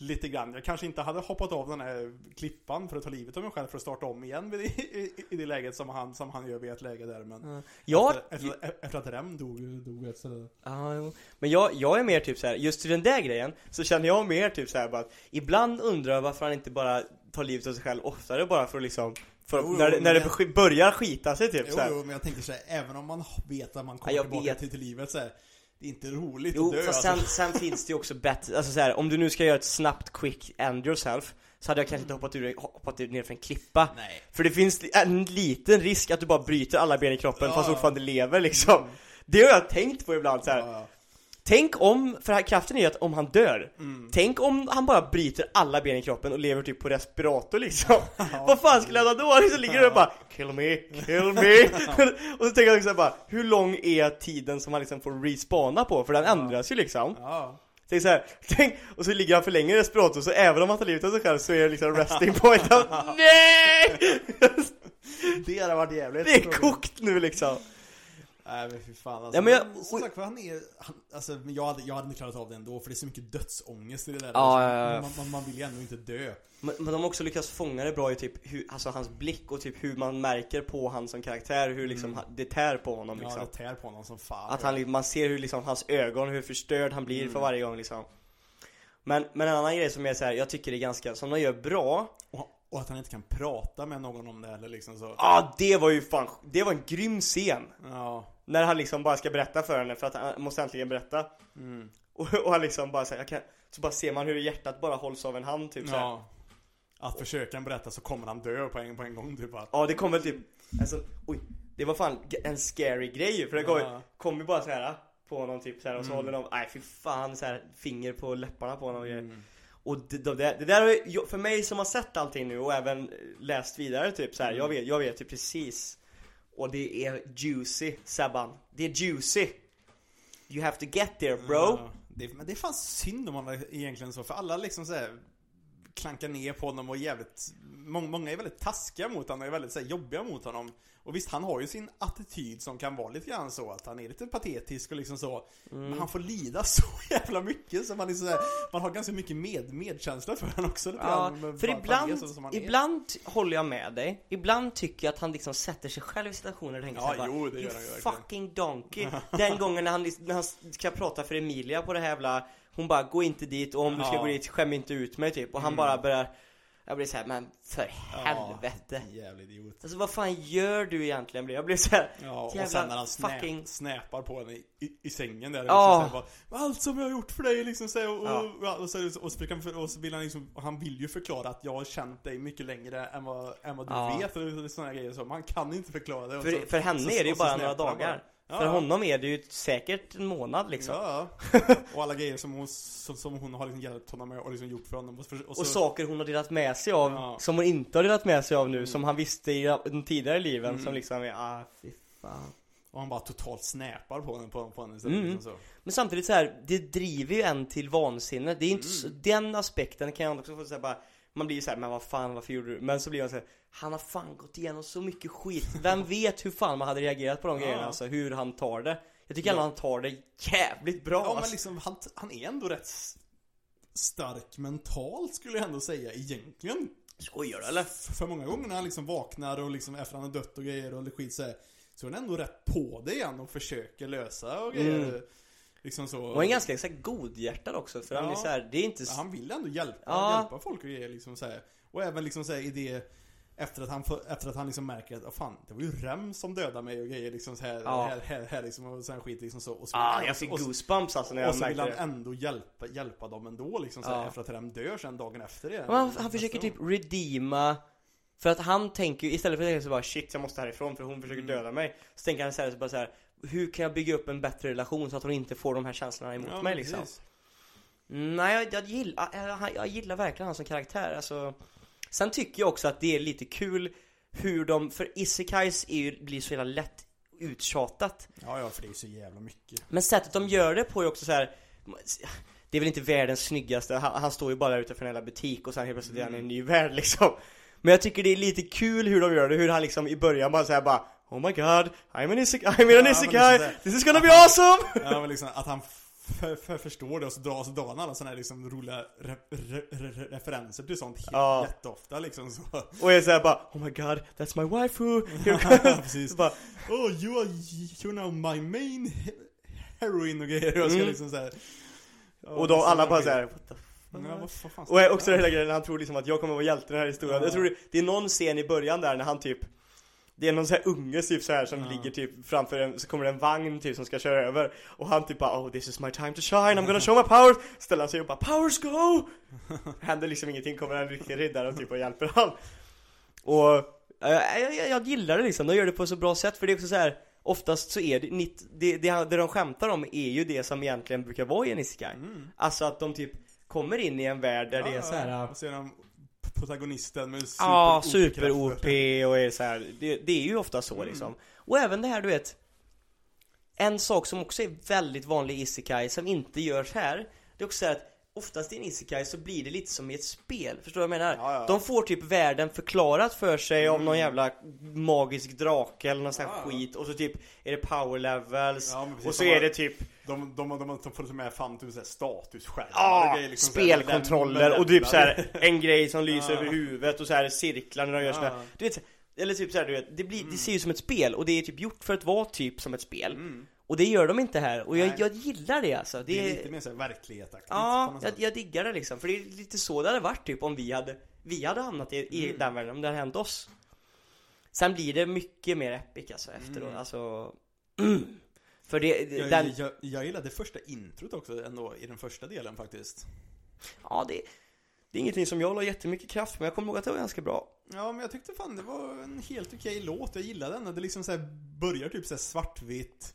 Lite grann. Jag kanske inte hade hoppat av den här klippan för att ta livet av mig själv för att starta om igen [laughs] i, i, i det läget som han, som han gör vid ett läge där. Men Jag, efter, efter, efter att Rem dog, dog ett ställe. Jo. Men jag, jag är mer typ så här, just till den där grejen så känner jag mer typ så här bara att ibland undrar jag varför han inte bara tar livet av sig själv oftare bara för att liksom för, Jo, jo, när, det- när det börjar skita sig typ Jo, så här. jo, men jag tänker så här, även om man vet att man kommer Ja, tillbaka till, till livet så här, det är inte roligt Jo, att dö. fast alltså. sen, sen finns det ju också bättre, alltså så här, om du nu ska göra ett snabbt quick end yourself så hade jag kanske inte hoppat, ur, hoppat ur ner för en klippa Nej. För det finns en liten risk att du bara bryter alla ben i kroppen Ja, fast fortfarande lever liksom Det har jag tänkt på ibland så här. Ja, Tänk om, för här kraften är ju att om han dör mm. Tänk om han bara bryter alla ben i kroppen och lever typ på respirator liksom [laughs] Vad fan skulle han då? Han liksom ligger där och bara Kill me, kill me [laughs] Och så tänker jag liksom bara Hur lång är tiden som han liksom får respawna på? För den ändras ju liksom ja. Tänk så här, [laughs] tänk, och så ligger han för länge i respirator så även om han tar livet av sig själv så är det liksom resting point Nej! Det hade varit jävligt. Det är kokt nu liksom Nej men fy fan alltså. Ja, men jag- som sagt för han är, han, alltså jag hade, jag hade inte klarat av det ändå för det är så mycket dödsångest i det där. Ja, Alltså, ja, ja. Man, man, man vill ju ändå inte dö. Men, men de har också lyckats fånga det bra i typ hur, alltså hans blick och typ hur man märker på han som karaktär, hur liksom Mm. det tär på honom Ja, liksom det tär på honom som fan. Att han, man ser hur liksom hans ögon, hur förstörd han blir Mm. för varje gång liksom Men, men en annan grej som är så här, jag tycker det är ganska, som de gör bra Och, Och att han inte kan prata med någon om det eller liksom så. Ja, ah, det var ju fan, det var en grym scen. Ja. När han liksom bara ska berätta för henne för att han måste äntligen berätta. Mm. Och, och han liksom bara säger, så bara ser man hur hjärtat bara hålls av en hand typ så här. Ja. Att försöka han berätta så kommer han dö på en, på en gång typ. Att, Ja, det kom väl typ, alltså, oj. Det var fan en scary grej för det kom, Ja. kom ju bara så här på honom typ så här och så Mm. håller de, nej fy fan så här finger på läpparna på honom och grejer. mm. Och det, det, där- det där, har för mig som har sett allting nu och även läst vidare typ så här, jag vet, jag vet ju precis. Och det är juicy, Sebban. Det är juicy. You have to get there bro. Ja, det, men det är fan synd om man egentligen så, för alla liksom så här klankar ner på honom och jävligt Många, många är väldigt taskiga mot honom och är väldigt så här, jobbiga mot honom Och visst, han har ju sin attityd som kan vara lite grann så att han är lite patetisk och liksom så Men han får lida [laughs] så jävla mycket så man är så här, Man har ganska mycket med, medkänsla för honom också lite Ja, grann, för han ibland, han ibland håller jag med dig. Ibland tycker jag att han liksom sätter sig själv i situationer och tänker Ja, bara, jo, det gör han ju verkligen." fucking donkey. [laughs] Den gången när han, när han ska prata för Emilia på det här jävla Hon bara, gå inte dit och om du ska Ja. Mm. gå dit, skäm inte ut mig typ. Och han bara börjar Jag blir så här, men för Ja, helvete. Jävla idiot Alltså vad fan gör du egentligen? Jag blir så här, Ja, och jävla sen när han snä, fucking snäpar på henne i, i, i sängen där Ja. liksom, bara, Allt som jag har gjort för dig liksom så och, Ja. och, och, så, och, så, och, så, försöker han för- och så vill han liksom, och han vill ju förklara att jag har känt dig mycket längre än vad, än vad du Ja. vet och sådana grejer så, man kan inte förklara det och För, så, för henne så- är det ju och så bara några snäpar han dagar. Ja, För honom är det ju säkert en månad liksom. Ja, och alla grejer som hon, som, som hon har liksom hjälpt honom med och liksom gjort för honom och, för, och så, Och saker hon har delat med sig av Ja. som hon inte har delat med sig av nu, som han visste i de tidigare liven Mm. som liksom är, ah fy fan. och han bara totalt snäpar på henne, på, på henne istället, Mm. liksom så. Men samtidigt så här, det driver ju en till vansinne. Det är inte Mm. så, den aspekten kan jag också få säga bara man blir ju såhär, men vad fan varför gjorde du? Men så blir man såhär, han har fan gått igenom så mycket skit. Vem [laughs] vet hur fan man hade reagerat på de Ja. grejerna alltså, hur han tar det. Jag tycker Ja. ändå han tar det jävligt bra Ja men alltså. liksom, han, han är ändå rätt stark mentalt skulle jag ändå säga egentligen. Skojar du eller? För många gånger när han liksom vaknar och liksom efter han har dött och grejer och skit så, här, så är han ändå rätt på det igen och försöker lösa och grejer. Mm. Liksom så. Och han är ganska så här, godhjärtad också för han Ja. är så här, det är inte Ja, så... han vill ändå hjälpa, Ja. hjälpa folk och grejer liksom så här. Och även liksom så här, i det efter att han, efter att han liksom märker att, oh, fan, det var ju Rem som dödade mig och grejer liksom så här, Ja. här, här, här liksom och sen skit liksom så. Och så Ah, jag fick och goosebumps alltså när och jag så vill märkte han det. ändå hjälpa, hjälpa dem ändå liksom så här, Ja. efter att Rem dör sen dagen efter det. Men han, han försöker typ redeema För att han tänker ju, istället för att tänka så bara shit jag måste härifrån för hon försöker Mm. döda mig Så tänker han istället så bara så här. Hur kan jag bygga upp en bättre relation så att hon inte får de här känslorna emot Ja, mig liksom precis. Nej jag, jag, gillar, jag, jag gillar verkligen han som karaktär alltså Sen tycker jag också att det är lite kul hur de, för isekais är ju, blir så jävla lätt uttjatat Ja, ja, för det är så jävla mycket. Men sättet de gör det på är också så här. Det är väl inte världens snyggaste, han, han står ju bara där utanför en jävla butik och sen helt plötsligt är han i en ny värld liksom Men jag tycker det är lite kul hur de gör det, hur han liksom i början bara säger bara Oh my god, I'm an isekai, I'm an Ja, isekai, liksom this is gonna be awesome! [laughs] Ja, men liksom att han f- f- förstår det och så drar han alla såna här liksom roliga re re re referenser till sånt helt Ja. jätteofta liksom så. Och jag såhär bara Oh my god, that's my waifu! Ja, [laughs] precis. Bara, Oh, you are, you're now my main he- heroine och grejer och ska Mm. liksom såhär. och då alla bara såhär What the Ja, Och jag- också hela grejen han tror liksom att jag kommer vara hjälten i den här historien Ja. Jag tror det, det är någon scen i början där när han typ Det är någon sån här unge typ så här som Ja. ligger typ framför en, så kommer det en vagn typ som ska köra över Och han typ bara oh this is my time to shine, I'm gonna show my power Ställer sig upp och bara powers go! [laughs] Händer liksom ingenting, kommer en riktig riddare typ och hjälper han Och äh, jag, jag, jag gillar det liksom, de gör det på så bra sätt för det är också så här Oftast så är det, det, det, det de skämtar om är ju det som egentligen brukar vara i en isekai Mm. Alltså att de typ kommer in i en värld där det är så här. Och så är han protagonisten med super Ja, OP super-OP och är så här. Det, det är ju ofta så Mm. liksom. Och även det här du vet En sak som också är väldigt vanlig i Isekai som inte görs här Det är också så att Oftast i en Isekai så blir det lite som i ett spel, förstår du vad jag menar? Ja, ja. De får typ världen förklarat för sig Mm. någon jävla magisk drake eller någon sån här Ja, skit Och så typ är det power levels. Och så är det typ De, de, de, de får med fan typ såhär statusskärmar Ja, och grejer, liksom spelkontroller och typ med så här en grej som lyser över huvudet och så här cirklar när de gör sådär Du vet, eller typ så här, du vet, det, blir, det ser ju som ett spel och det är typ gjort för att vara typ som ett spel Mm. Och det gör de inte här, och jag, jag gillar det alltså Det är det lite mer såhär verklighetaktigt Ja, jag, jag diggar det liksom, för det är lite så det hade varit typ om vi hade vi hade hamnat i, i Mm. den världen om det hade hänt oss. Sen blir det mycket mer epic alltså efteråt, Mm. alltså [clears throat] För det, Jag, den, jag, jag gillade första introt också ändå i den första delen faktiskt. ja det Det är ingenting som jag la jättemycket kraft på, men jag kommer ihåg att det var ganska bra Ja, men jag tyckte fan det var en helt okej låt. Jag gillade den. Det liksom så här börjar typ så svartvitt.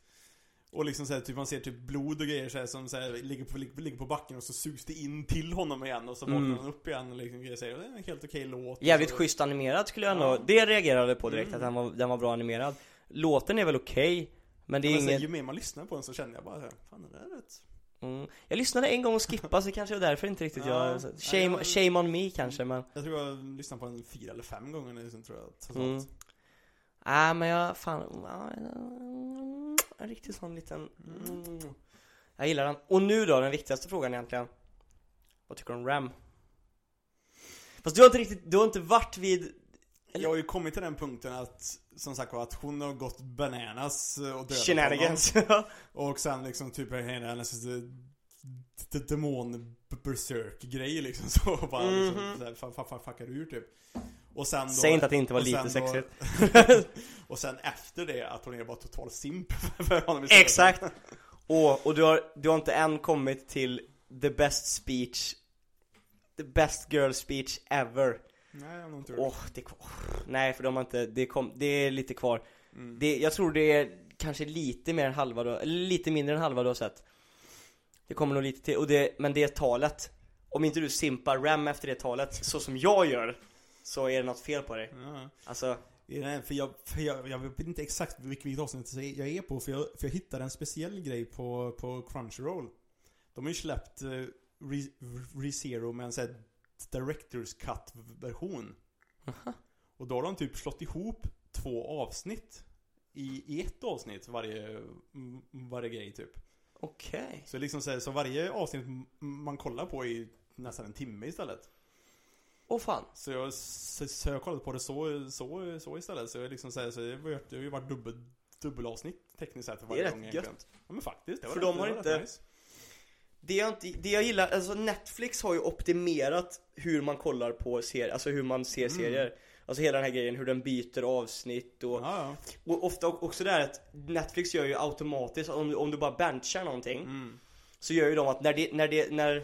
Och liksom så här, typ man ser typ blod och grejer så här, som så här, ligger, på, ligger, på backen och så sugs det in till honom igen och så vaknar Mm. han upp igen och liksom grejer. Så här, det är en helt okej låt. Jävligt schysst animerad skulle jag Ja. det reagerade på direkt Mm. att den var, den var bra animerad Låten är väl okej Men det är men så här, inget Ju mer man lyssnar på den så känner jag bara här, fan det där är rätt. mm. Jag lyssnade en gång och skippade så kanske det var därför inte riktigt Ja. jag Ja, shame, jag- shame on me kanske men Jag tror jag lyssnade på den fyra eller fem gånger nu sen tror jag. Totalt. Mm. Nej men jag, fan, ja, mm, en riktigt sån liten mm. Jag gillar den. Och nu då, den viktigaste frågan egentligen Vad tycker du om Ram? Fast du har inte riktigt, du har inte varit vid Jag har ju kommit till den punkten att, som sagt var, att hon har gått bananas och dödat honom. [laughs] shenanigans Och sen liksom typ hela hennes demon berserk grej liksom [laughs] så bara Mhm. liksom, så här, fa- fa- fa- fuckar ur typ. Och sen då, Säg inte att det inte var lite då- sexigt [laughs] och sen efter det att hon är bara total simp för honom. Exakt! Och, och du, har, du har inte än kommit till the best speech The best girl speech ever Nej, jag har inte Åh, det är kvar. Nej för de har inte, det, kom, det är lite kvar. Mm. det, Jag tror det är kanske lite mer än halva då, eller lite mindre än halva du har sett. Det kommer nog lite till, och det, men det är talet Om inte du simpar Ram efter det talet, så som jag gör Så är det något fel på dig. Ja. Alltså, Nej, för jag, för jag, jag vet inte exakt vilket, vilket avsnitt jag är på för jag, för jag hittade en speciell grej på, på Crunchyroll. De har ju släppt uh, Re, ReZero med en sån här Directors Cut-version Och då har de typ slått ihop två avsnitt i, i ett avsnitt varje, varje grej typ okej Så liksom så, här, så varje avsnitt man kollar på är nästan en timme istället Åh fan så jag, så, så jag kollade på det så, så, så istället. Så jag liksom så, här, så har varit- det har ju varit dubbel, dubbelavsnitt tekniskt sett för Det är varje rätt gång gött. Ja men faktiskt. För de har inte- Nice. Det jag, inte, det jag gillar, alltså Netflix har ju optimerat hur man kollar på serier, alltså hur man ser Mm. serier Alltså hela den här grejen, hur den byter avsnitt och, Ja, och ofta också det här att Netflix gör ju automatiskt, om, du- om du bara benchar ja. någonting Mm. Så gör ju de att när det, när det, när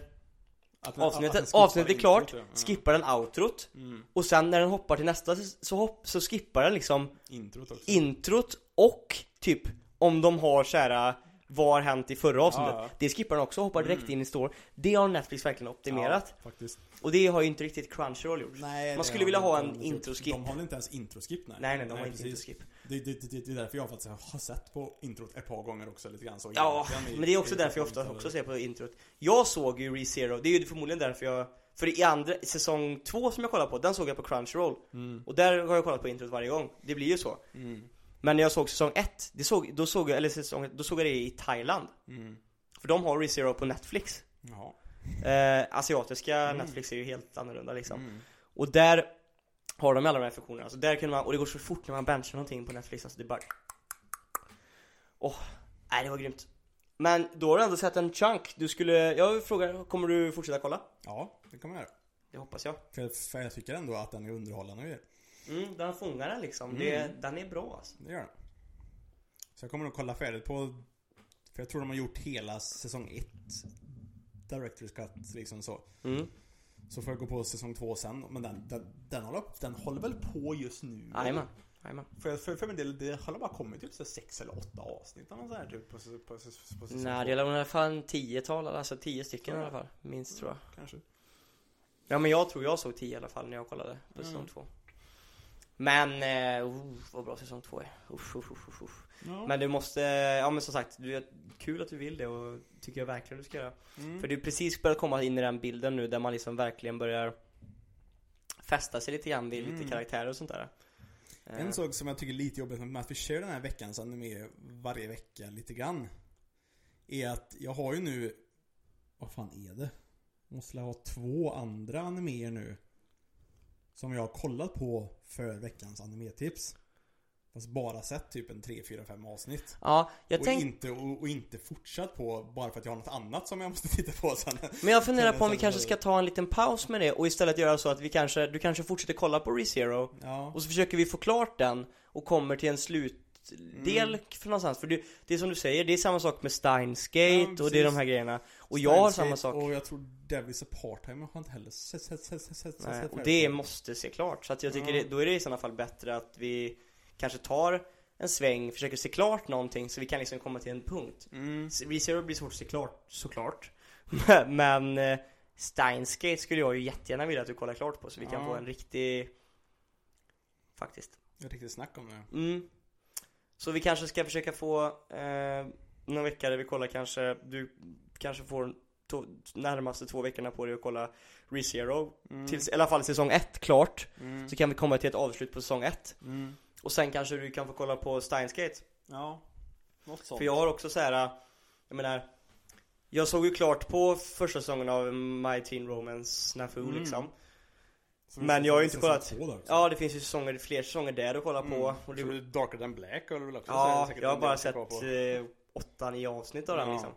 Att den- avsnittet, att avsnittet är introt, klart, ja. Ja. skippar den outrot Mm. Och sen när den hoppar till nästa så, hopp, så skippar den liksom Introt också. introt och typ om de har så här vad har hänt i förra avsnittet? Ja, ja. Det skippar den också och hoppar direkt Mm. in i store Det har Netflix verkligen optimerat Ja, faktiskt. Och det har ju inte riktigt Crunchyroll gjort Nej, Man skulle vilja ha en introskip. De har inte ens introskip nej. Nej nej, de har inte introskip Det, det, det, det är därför jag faktiskt har sett på introt ett par gånger också lite grann så. Ja, men det är också därför jag ofta också ser på introt Jag såg ju ReZero, det är ju förmodligen därför jag För i andra, säsong två som jag kollar på, den såg jag på Crunchyroll Mm. Och där har jag kollat på introt varje gång, det blir ju så Mm. Men när jag såg säsong ett, det såg, då såg jag, eller säsong ett, då såg jag det i Thailand Mm. För de har ReZero på Netflix Jaha. eh, Asiatiska Mm. Netflix är ju helt annorlunda liksom Mm. Och där har de alla de här funktionerna, alltså där kan man, och det går så fort när man benchar någonting på Netflix, alltså det bara Åh, nej det var grymt Men då har du ändå sett en chunk, du skulle, jag frågar, kommer du fortsätta kolla? Ja, det kan man göra. Det hoppas jag För, jag tycker ändå att den är underhållande. Mm, den fångar den liksom, Mm. det, den är bra alltså Det gör den. Så jag kommer nog kolla färdigt på... För jag tror de har gjort hela säsong 1 Director's Cut liksom så. mm. Så får jag gå på säsong 2 sen. Men den, den, den, håller, den håller väl på just nu? Jajamän, jajamän För, för, för min del, det har bara kommit typ så sex eller åtta avsnitt eller sånt här typ på, på, på, på säsong Nej, det är i alla fall tiotal, alltså tio stycken i alla fall, minst tror jag Kanske. Ja men jag tror jag såg 10 i alla fall när jag kollade på säsong 2 Men, eh, oh, vad bra säsong 2 är usch, usch, usch, usch. Ja. Men du måste, ja men som sagt, du, kul att du vill det och tycker jag verkligen du ska göra Mm. För du är precis börjat komma in i den bilden nu där man liksom verkligen börjar Fästa sig lite grann vid lite Mm. karaktärer och sånt där En sak som jag tycker är lite jobbigt med att vi kör den här veckans anime varje vecka lite grann. Är att jag har ju nu, vad fan är det? Jag måste ha två andra animéer nu. Som jag har kollat på för veckans animetips. Fast bara sett typ en 3, 4, 5 avsnitt. Ja, jag och, tänkte inte, och, och inte fortsatt på bara för att jag har något annat som jag måste [laughs] titta på sen. Men jag funderar på om vi kanske ska ta en liten paus med det och istället göra så att vi kanske, du kanske fortsätter kolla på ReZero Ja. och så försöker vi få klart den och kommer till en slutdel Mm. från någonstans. För det, det är som du säger, det är samma sak med Steins Gate Ja, och det är de här grejerna. Och jag har samma sak. Och jag tror Devil's Apart-Time har inte heller sett, sett, sett, sett, sett, Nej, sett och det måste se klart. Så att jag tycker Ja. det, då är det i sådana fall bättre att vi kanske tar en sväng, försöker se klart någonting så vi kan liksom komma till en punkt. Mm. ReZero blir svårt att se klart, såklart. [laughs] Men eh, Steins Gate skulle jag ju jättegärna vilja att du kollar klart på så vi kan Ja. få en riktig Faktiskt Det är riktigt snack om det. mm. Så vi kanske ska försöka få eh, Någon vecka där vi kollar kanske Du kanske får to- närmaste två veckorna på dig att kolla ReZero Mm. Tills, i alla fall säsong ett klart Mm. Så kan vi komma till ett avslut på säsong ett Mm. Och sen kanske du kan få kolla på Steins Gate Ja. Något sånt. För jag har också så här. Jag menar Jag såg ju klart på första säsongen av My Teen Romance Snafu Mm. liksom Så men jag har ju inte kollat-. Ja det finns ju säsonger, fler säsonger där att kolla på Mm. och Så det, du Darker than Black har du väl också Ja, jag har bara sett kvar på. eh, 8-9 avsnitt av den Ja. liksom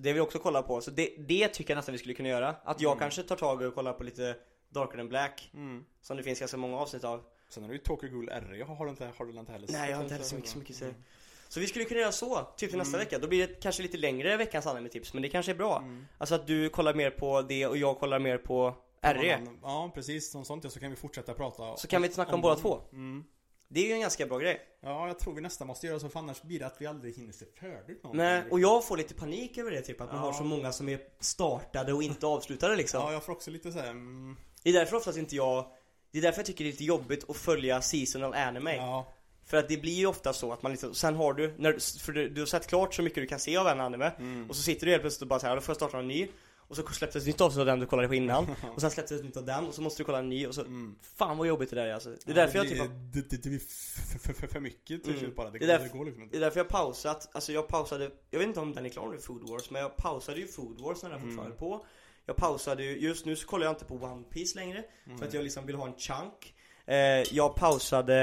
Så det vill jag också kolla på, så det, det tycker jag nästan vi skulle kunna göra Att jag Mm. kanske tar tag och kollar på lite Darker than Black Mm. Som det finns ganska många avsnitt av Sen har du ju Tokyo Ghoul R, har du inte, har du inte heller? Nej jag har inte heller så mycket, så mycket säga Mm. Så vi skulle kunna göra så, typ till nästa Mm. vecka. Då blir det kanske lite längre veckans anime-tips, men det kanske är bra. Mm. Alltså att du kollar mer på det och jag kollar mer på RE. Ja, precis. Som sånt ja, så kan vi fortsätta prata Så kan vi snacka om båda dem. två. Mm. Det är ju en ganska bra grej. Ja, jag tror vi nästan måste göra så för annars blir det att vi aldrig hinner se färdigt någonting. Nej, och jag får lite panik över det typ, att man Ja. har så många som är startade och inte avslutade liksom. Ja, jag får också lite såhär, mm, Det är därför oftast inte jag det är därför jag tycker det är lite jobbigt att följa seasonal anime. ja. För att det blir ju ofta så att man liksom, sen har du, när, för du, du har sett klart så mycket du kan se av en anime Mm. Och så sitter du helt plötsligt och bara såhär, då får jag starta en ny Och så släpptes ett nytt avsnitt av den du kollade på innan [laughs] Och sen släpptes ett nytt av den och så måste du kolla en ny och så Mm. Fan vad jobbigt det där är alltså. Det är därför jag det, typ det, det, det blir för, för, för, för mycket till Mm. slut bara. Det, Det är går- det liksom det inte. är därför jag pausat, alltså jag pausade Jag vet inte om den är klar nu, Food Wars, men jag pausade ju Food Wars när den Mm. fortfarande på Jag pausade ju, just nu så kollar jag inte på One Piece längre För att jag liksom vill ha en chunk eh, Jag pausade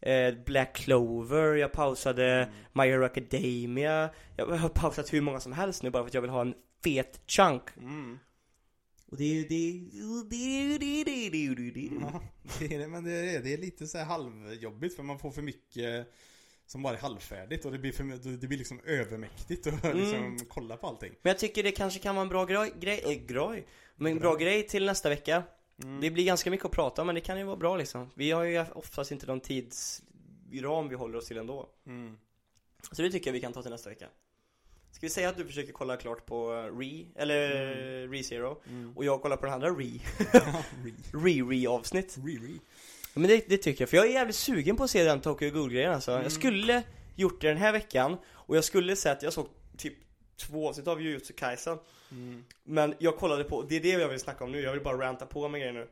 eh, Black Clover, jag pausade Mm. My Hero Academia Jag har pausat hur många som helst nu bara för att jag vill ha en fet chunk Mm. Och det är ju det, det, det, det, det, det, det. Ja, det är det, men det är, det är lite så här halvjobbigt för man får för mycket som bara är halvfärdigt och det blir, för, det blir liksom övermäktigt att Mm. liksom kolla på allting. Men jag tycker det kanske kan vara en bra grej, grej, äh, grej men en bra grej till nästa vecka Mm. Det blir ganska mycket att prata om men det kan ju vara bra liksom Vi har ju oftast inte någon tidsram vi håller oss till ändå Mm. Så det tycker jag vi kan ta till nästa vecka Ska vi säga att du försöker kolla klart på Re, eller Re-Zero Mm. Och jag kollar på den andra Re, [laughs] Re. Re-Re-avsnitt Re-re. Men det, det tycker jag, för jag är jävligt sugen på att se den Tokyo Ghoul-grejen alltså Mm. Jag skulle gjort det den här veckan Och jag skulle sett, jag såg typ två avsnitt av Jujutsu Kaisen Mm. Men jag kollade på, det är det jag vill snacka om nu, jag vill bara ranta på med grejer nu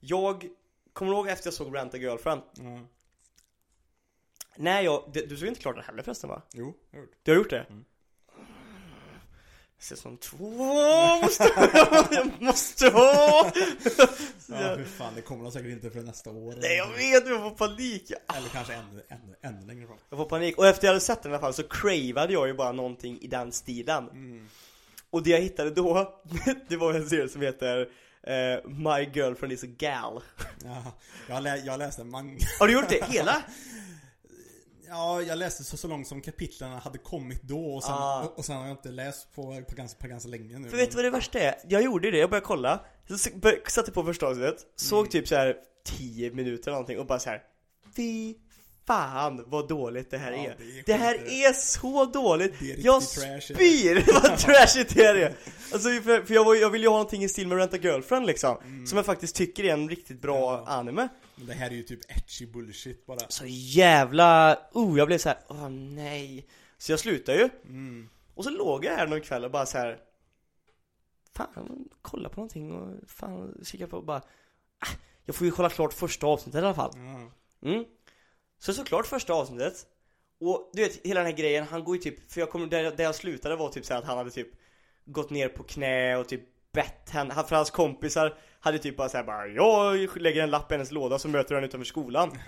Jag, kommer ihåg efter jag såg Ranta Girlfriend? Ja. När jag, du såg inte klart den heller förresten va? Jo, jag har gjort. Du har gjort det? Mm. Säsong två måste jag måste ha! Ja, för fan, det kommer nog säkert inte för nästa år. nej jag vet, jag får panik Eller kanske ännu, ännu, ännu längre fram. jag får panik, och efter jag hade sett den i alla fall så cravade jag ju bara någonting i den stilen Mm. Och det jag hittade då, [laughs] det var en serie som heter eh, My Girlfriend is a Gal Ja, jag, lä, jag läste manga. Har du gjort det? Hela? [laughs] Ja, jag läste så, så långt som kapitlen hade kommit då och sen, Ah. och, och sen har jag inte läst på, på, ganska, på ganska länge nu. För vet du vad det värsta är? Jag gjorde det, jag började kolla, så satte på första avsnittet, såg Mm. typ så här 10 minuter eller någonting och bara så här. Fy fan vad dåligt det här Ja, är. det är Det här är så dåligt! Det är Jag trash, är [laughs] det. spyr vad trashigt det är! Alltså för, för jag, var, jag vill ju ha någonting i stil med Rent a Girlfriend liksom, som jag faktiskt tycker är en riktigt bra Mm. Ja. anime. Men det här är ju typ etchy bullshit bara. Så jävla, oh jag blev så här, åh nej. Så jag slutade ju, Mm. och så låg jag här någon kväll och bara så här. Fan, kolla på någonting och fan kika på och bara ah, Jag får ju kolla klart första avsnittet i alla fall Ja. mm. Så såklart första avsnittet Och du vet, hela den här grejen, han går ju typ För jag kommer, där, där jag slutade var typ så här att han hade typ Gått ner på knä och typ bett henne, han- för hans kompisar Hade typ bara såhär bara Jag lägger en lapp i hennes låda så möter henne utanför skolan.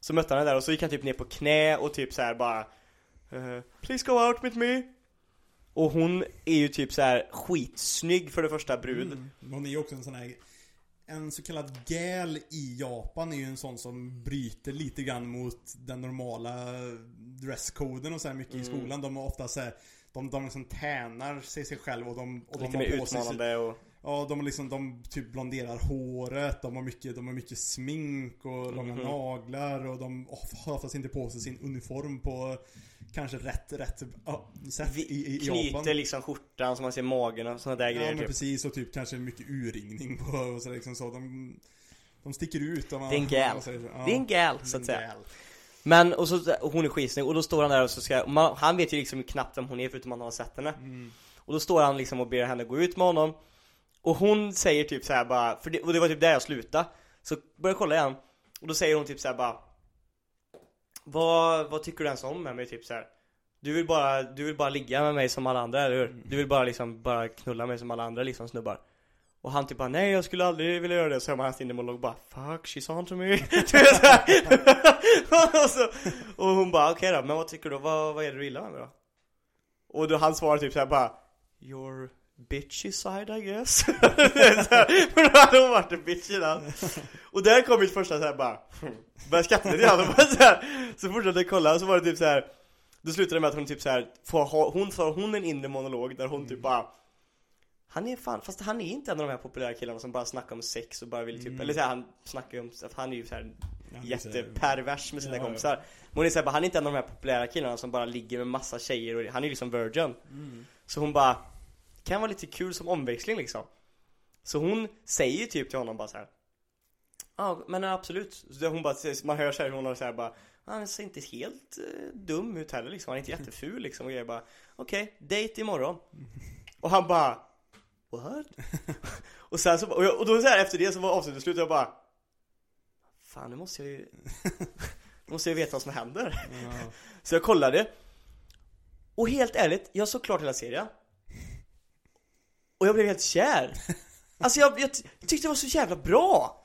Så mötte han henne där och så gick han typ ner på knä och typ så här bara eh, Please go out with me Och hon är ju typ så här skitsnygg för det första brud Mm. Hon är ju också en sån här en så kallad gal i Japan är ju en sån som bryter lite grann mot den normala dresskoden och så här mycket Mm. i skolan. De har ofta så här, de, de liksom tänar sig, sig själv och de, och de Lite har mer utmanande och Ja, de liksom, de typ blonderar håret, de har mycket, de har mycket smink och långa Mhm. naglar och de har oftast inte på sig sin uniform på kanske rätt, rätt ja, sätt i, i, i Japan. knyter liksom skjortan så man ser magen och sådana där Ja grejer men typ. precis och typ kanske mycket urringning på och så liksom så. De, de sticker ut om man, Det är en gal. Ja, Det är en gal så att säga gal. Men, och, så, och hon är skitsnygg och då står han där och så ska, och man, han vet ju liksom knappt vem hon är förutom att han har sett henne. Mm. Och då står han liksom och ber henne gå ut med honom. Och hon säger typ så här bara, för det, och det var typ där jag slutade. Så börjar jag kolla igen. Och då säger hon typ så här bara Vad, vad tycker du ens om med mig? Typ så här? Du vill bara, du vill bara ligga med mig som alla andra, eller hur? Du vill bara liksom, bara knulla mig som alla andra liksom snubbar och han typ bara nej jag skulle aldrig vilja göra det. Så hör man hans inre monolog bara Fuck she's on to me och, så, och hon bara okej då men vad tycker du? Vad, vad är det du gillar med mig då? Och då han svarar typ såhär bara Your bitchy side I guess. [laughs] [laughs] För då hade hon varit en bitch innan Och där kom mitt första såhär bara [laughs] Började skratta lite grann. Och bara så, här, så fortsatte jag kolla och så var det typ så här. Då slutade det med att hon typ så här, får ha, hon får hon en inre monolog där hon typ bara han är fan, fast han är inte en av de här populära killarna som bara snackar om sex och bara vill typ, Mm. eller så här, han snackar ju om, att han är ju så här Ja, det är så här- jättepervers med sina Ja, ja. kompisar Men hon är så här, bara, han är inte en av de här populära killarna som bara ligger med massa tjejer och han är ju liksom virgin Mm. Så hon bara Kan vara lite kul som omväxling liksom Så hon säger typ till honom bara så här. Ja men absolut så hon bara, man hör så här, hon har så här bara Han ser inte helt eh, dum ut heller liksom, han är inte [laughs] jätteful liksom och jag bara Okej, date imorgon Och han bara What? [laughs] och sen så, och, jag, och då så här efter det så var avsnittet slut och jag bara Fan nu måste jag ju [laughs] Nu måste jag veta vad som händer. Ja. [laughs] Så jag kollade. Och helt ärligt, jag såg klart hela serien. Och jag blev helt kär. Alltså jag, jag ty- tyckte det var så jävla bra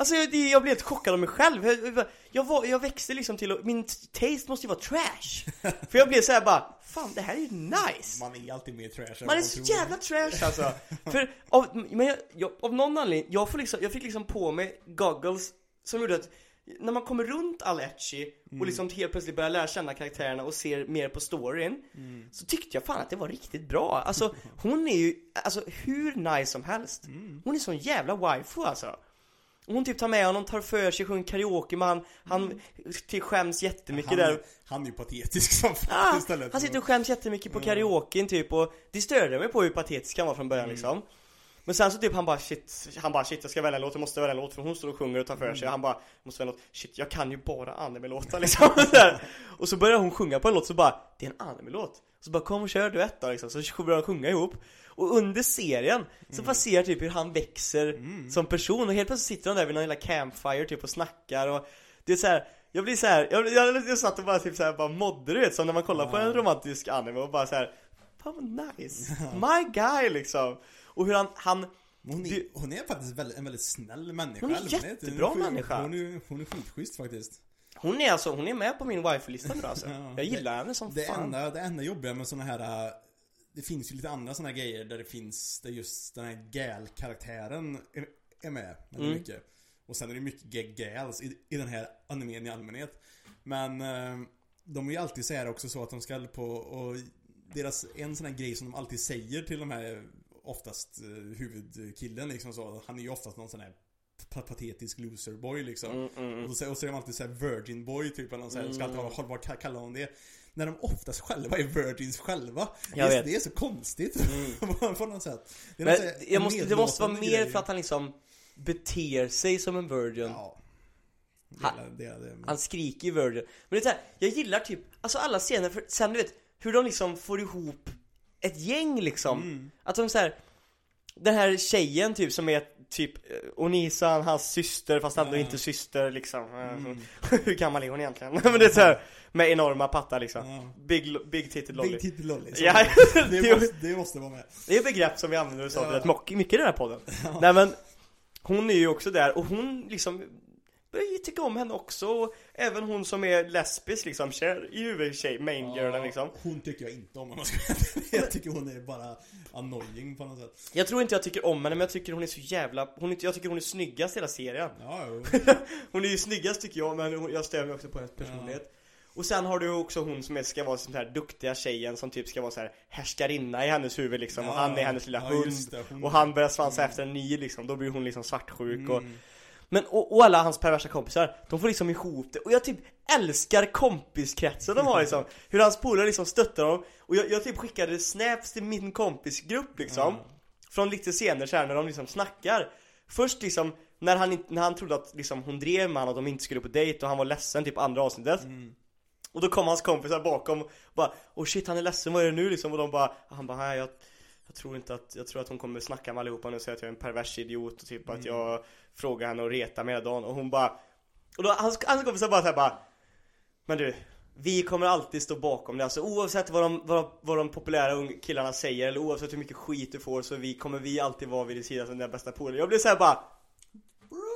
Alltså jag, jag blev helt chockad av mig själv. Jag, jag, var, jag växte liksom till att, min taste måste ju vara trash. För jag blev så här bara, fan det här är ju nice. Man är alltid mer trash än man vad är så tror. jävla trash [laughs] alltså! För av, men jag, jag, av någon anledning, jag, får liksom, jag fick liksom på mig goggles som gjorde att när man kommer runt all etchy och liksom helt plötsligt börjar lära känna karaktärerna och ser mer på storyn Så tyckte jag fan att det var riktigt bra, alltså hon är ju, alltså hur nice som helst. Hon är sån jävla waifu alltså och hon typ tar med honom, tar för sig, sjunger karaoke med han, han till skäms jättemycket han, där. han är ju patetisk som fan Ah, istället. han sitter och skäms jättemycket på karaoken typ och det störde mig på hur patetisk han var från början liksom. Men sen så typ han bara shit, han bara shit jag ska välja en låt, jag måste välja en låt. För hon står och sjunger och tar för sig. Och han bara måste välja en låt, shit jag kan ju bara anime-låtar liksom. [laughs] Och så börjar hon sjunga på en låt så bara, det är en anime-låt. Så bara kom och kör duett då liksom, så börjar de sjunga ihop Och under serien så ser jag typ hur han växer som person och helt plötsligt sitter de där vid någon jävla campfire typ och snackar och Det är så här. Jag blir så här, jag, jag, jag satt och bara typ så här, bara mådde du vet som när man kollar på en romantisk anime och bara så här. Fan vad nice, [laughs] my guy liksom Och hur han, han Hon är, Det- hon är faktiskt väldigt, en väldigt snäll människa. Hon är eller? jättebra hon är, människa. Hon är, hon är skitschysst faktiskt. Hon är alltså, hon är med på min wife-lista nu alltså [laughs] Ja. Jag gillar henne som Det fan enda, det enda jobbiga med såna här äh, Det finns ju lite andra här grejer där det finns Där just den här gal-karaktären är, är med väldigt Mm. mycket. Och sen är det mycket ga- gals i, i den här animen i allmänhet. Men äh, De är ju alltid så här också så att de ska på och Deras, en sån här grej som de alltid säger till de här Oftast uh, huvudkillen liksom så Han är ju oftast någon sån här pa- patetisk loserboy liksom. Mm, mm. och så, säger- och så är de alltid såhär virgin boy typ eller något sånt, ska alltid vara hållbart ka- kalla dem det När de oftast själva är virgins själva. Jag det, är, vet. det är så konstigt. På, [laughs] på något sätt. Det något jag måste, det måste vara mer för att han liksom beter sig som en virgin. Ja. Han- det, det, det, Han skriker ju virgin. Men det är så här, jag gillar typ, alltså alla scener, för sen du vet hur de liksom får ihop ett gäng liksom. Mm. Att de så här, Den här tjejen typ som är typ eh, Onisan, hans syster fast ändå Ja. inte syster liksom Eh, Mm. [laughs] Hur gammal är hon egentligen? [laughs] Men det är så här, med enorma pattar liksom Ja. Big, big titted lolly Big titty lolly Ja, [laughs] det, måste, det måste vara med Det är begrepp som vi använder oss av Ja. rätt mycket i den här podden Nej men Hon är ju också där och hon liksom börjar tycka om henne också och även hon som är lesbisk liksom, kär i huvudtjej, main girlen liksom. Hon tycker jag inte om om jag ska. Jag tycker hon är bara annoying på något sätt. Jag tror inte jag tycker om henne men jag tycker hon är så jävla, hon är, jag tycker hon är snyggast i hela serien. Ja. [laughs] Hon är ju snyggast tycker jag men hon, jag stör mig också på hennes personlighet. Och sen har du också hon som ska vara sån här duktiga tjejen som typ ska vara så här härskarinna i hennes huvud liksom. Och Ja, han är hennes lilla ja, hund. det, hon- Och han börjar svansa efter en ny liksom, då blir hon liksom svartsjuk och Mm. Men och, och alla hans perversa kompisar, de får liksom ihop det. Och jag typ älskar kompiskretsen de har liksom. Hur hans polare liksom stöttar dem. Och jag, jag typ skickade snaps till min kompisgrupp liksom. Ja. Från lite scener så här när de liksom snackar. Först liksom när han, när han trodde att liksom hon drev med honom och de inte skulle på dejt och han var ledsen typ andra avsnittet. Mm. Och då kom hans kompisar bakom och bara Oh shit han är ledsen, vad är det nu? liksom? Och de bara, han bara jag, jag tror inte att, jag tror att hon kommer snacka med allihopa nu och säga att jag är en pervers idiot och typ att jag frågar henne och retar mig hela dagen och hon bara Och då hans, hans kompisar bara såhär bara Men du vi kommer alltid stå bakom det, alltså oavsett vad de, vad vad de populära killarna säger eller oavsett hur mycket skit du får så vi, kommer vi alltid vara vid din sida som den bästa polare Jag blev såhär bara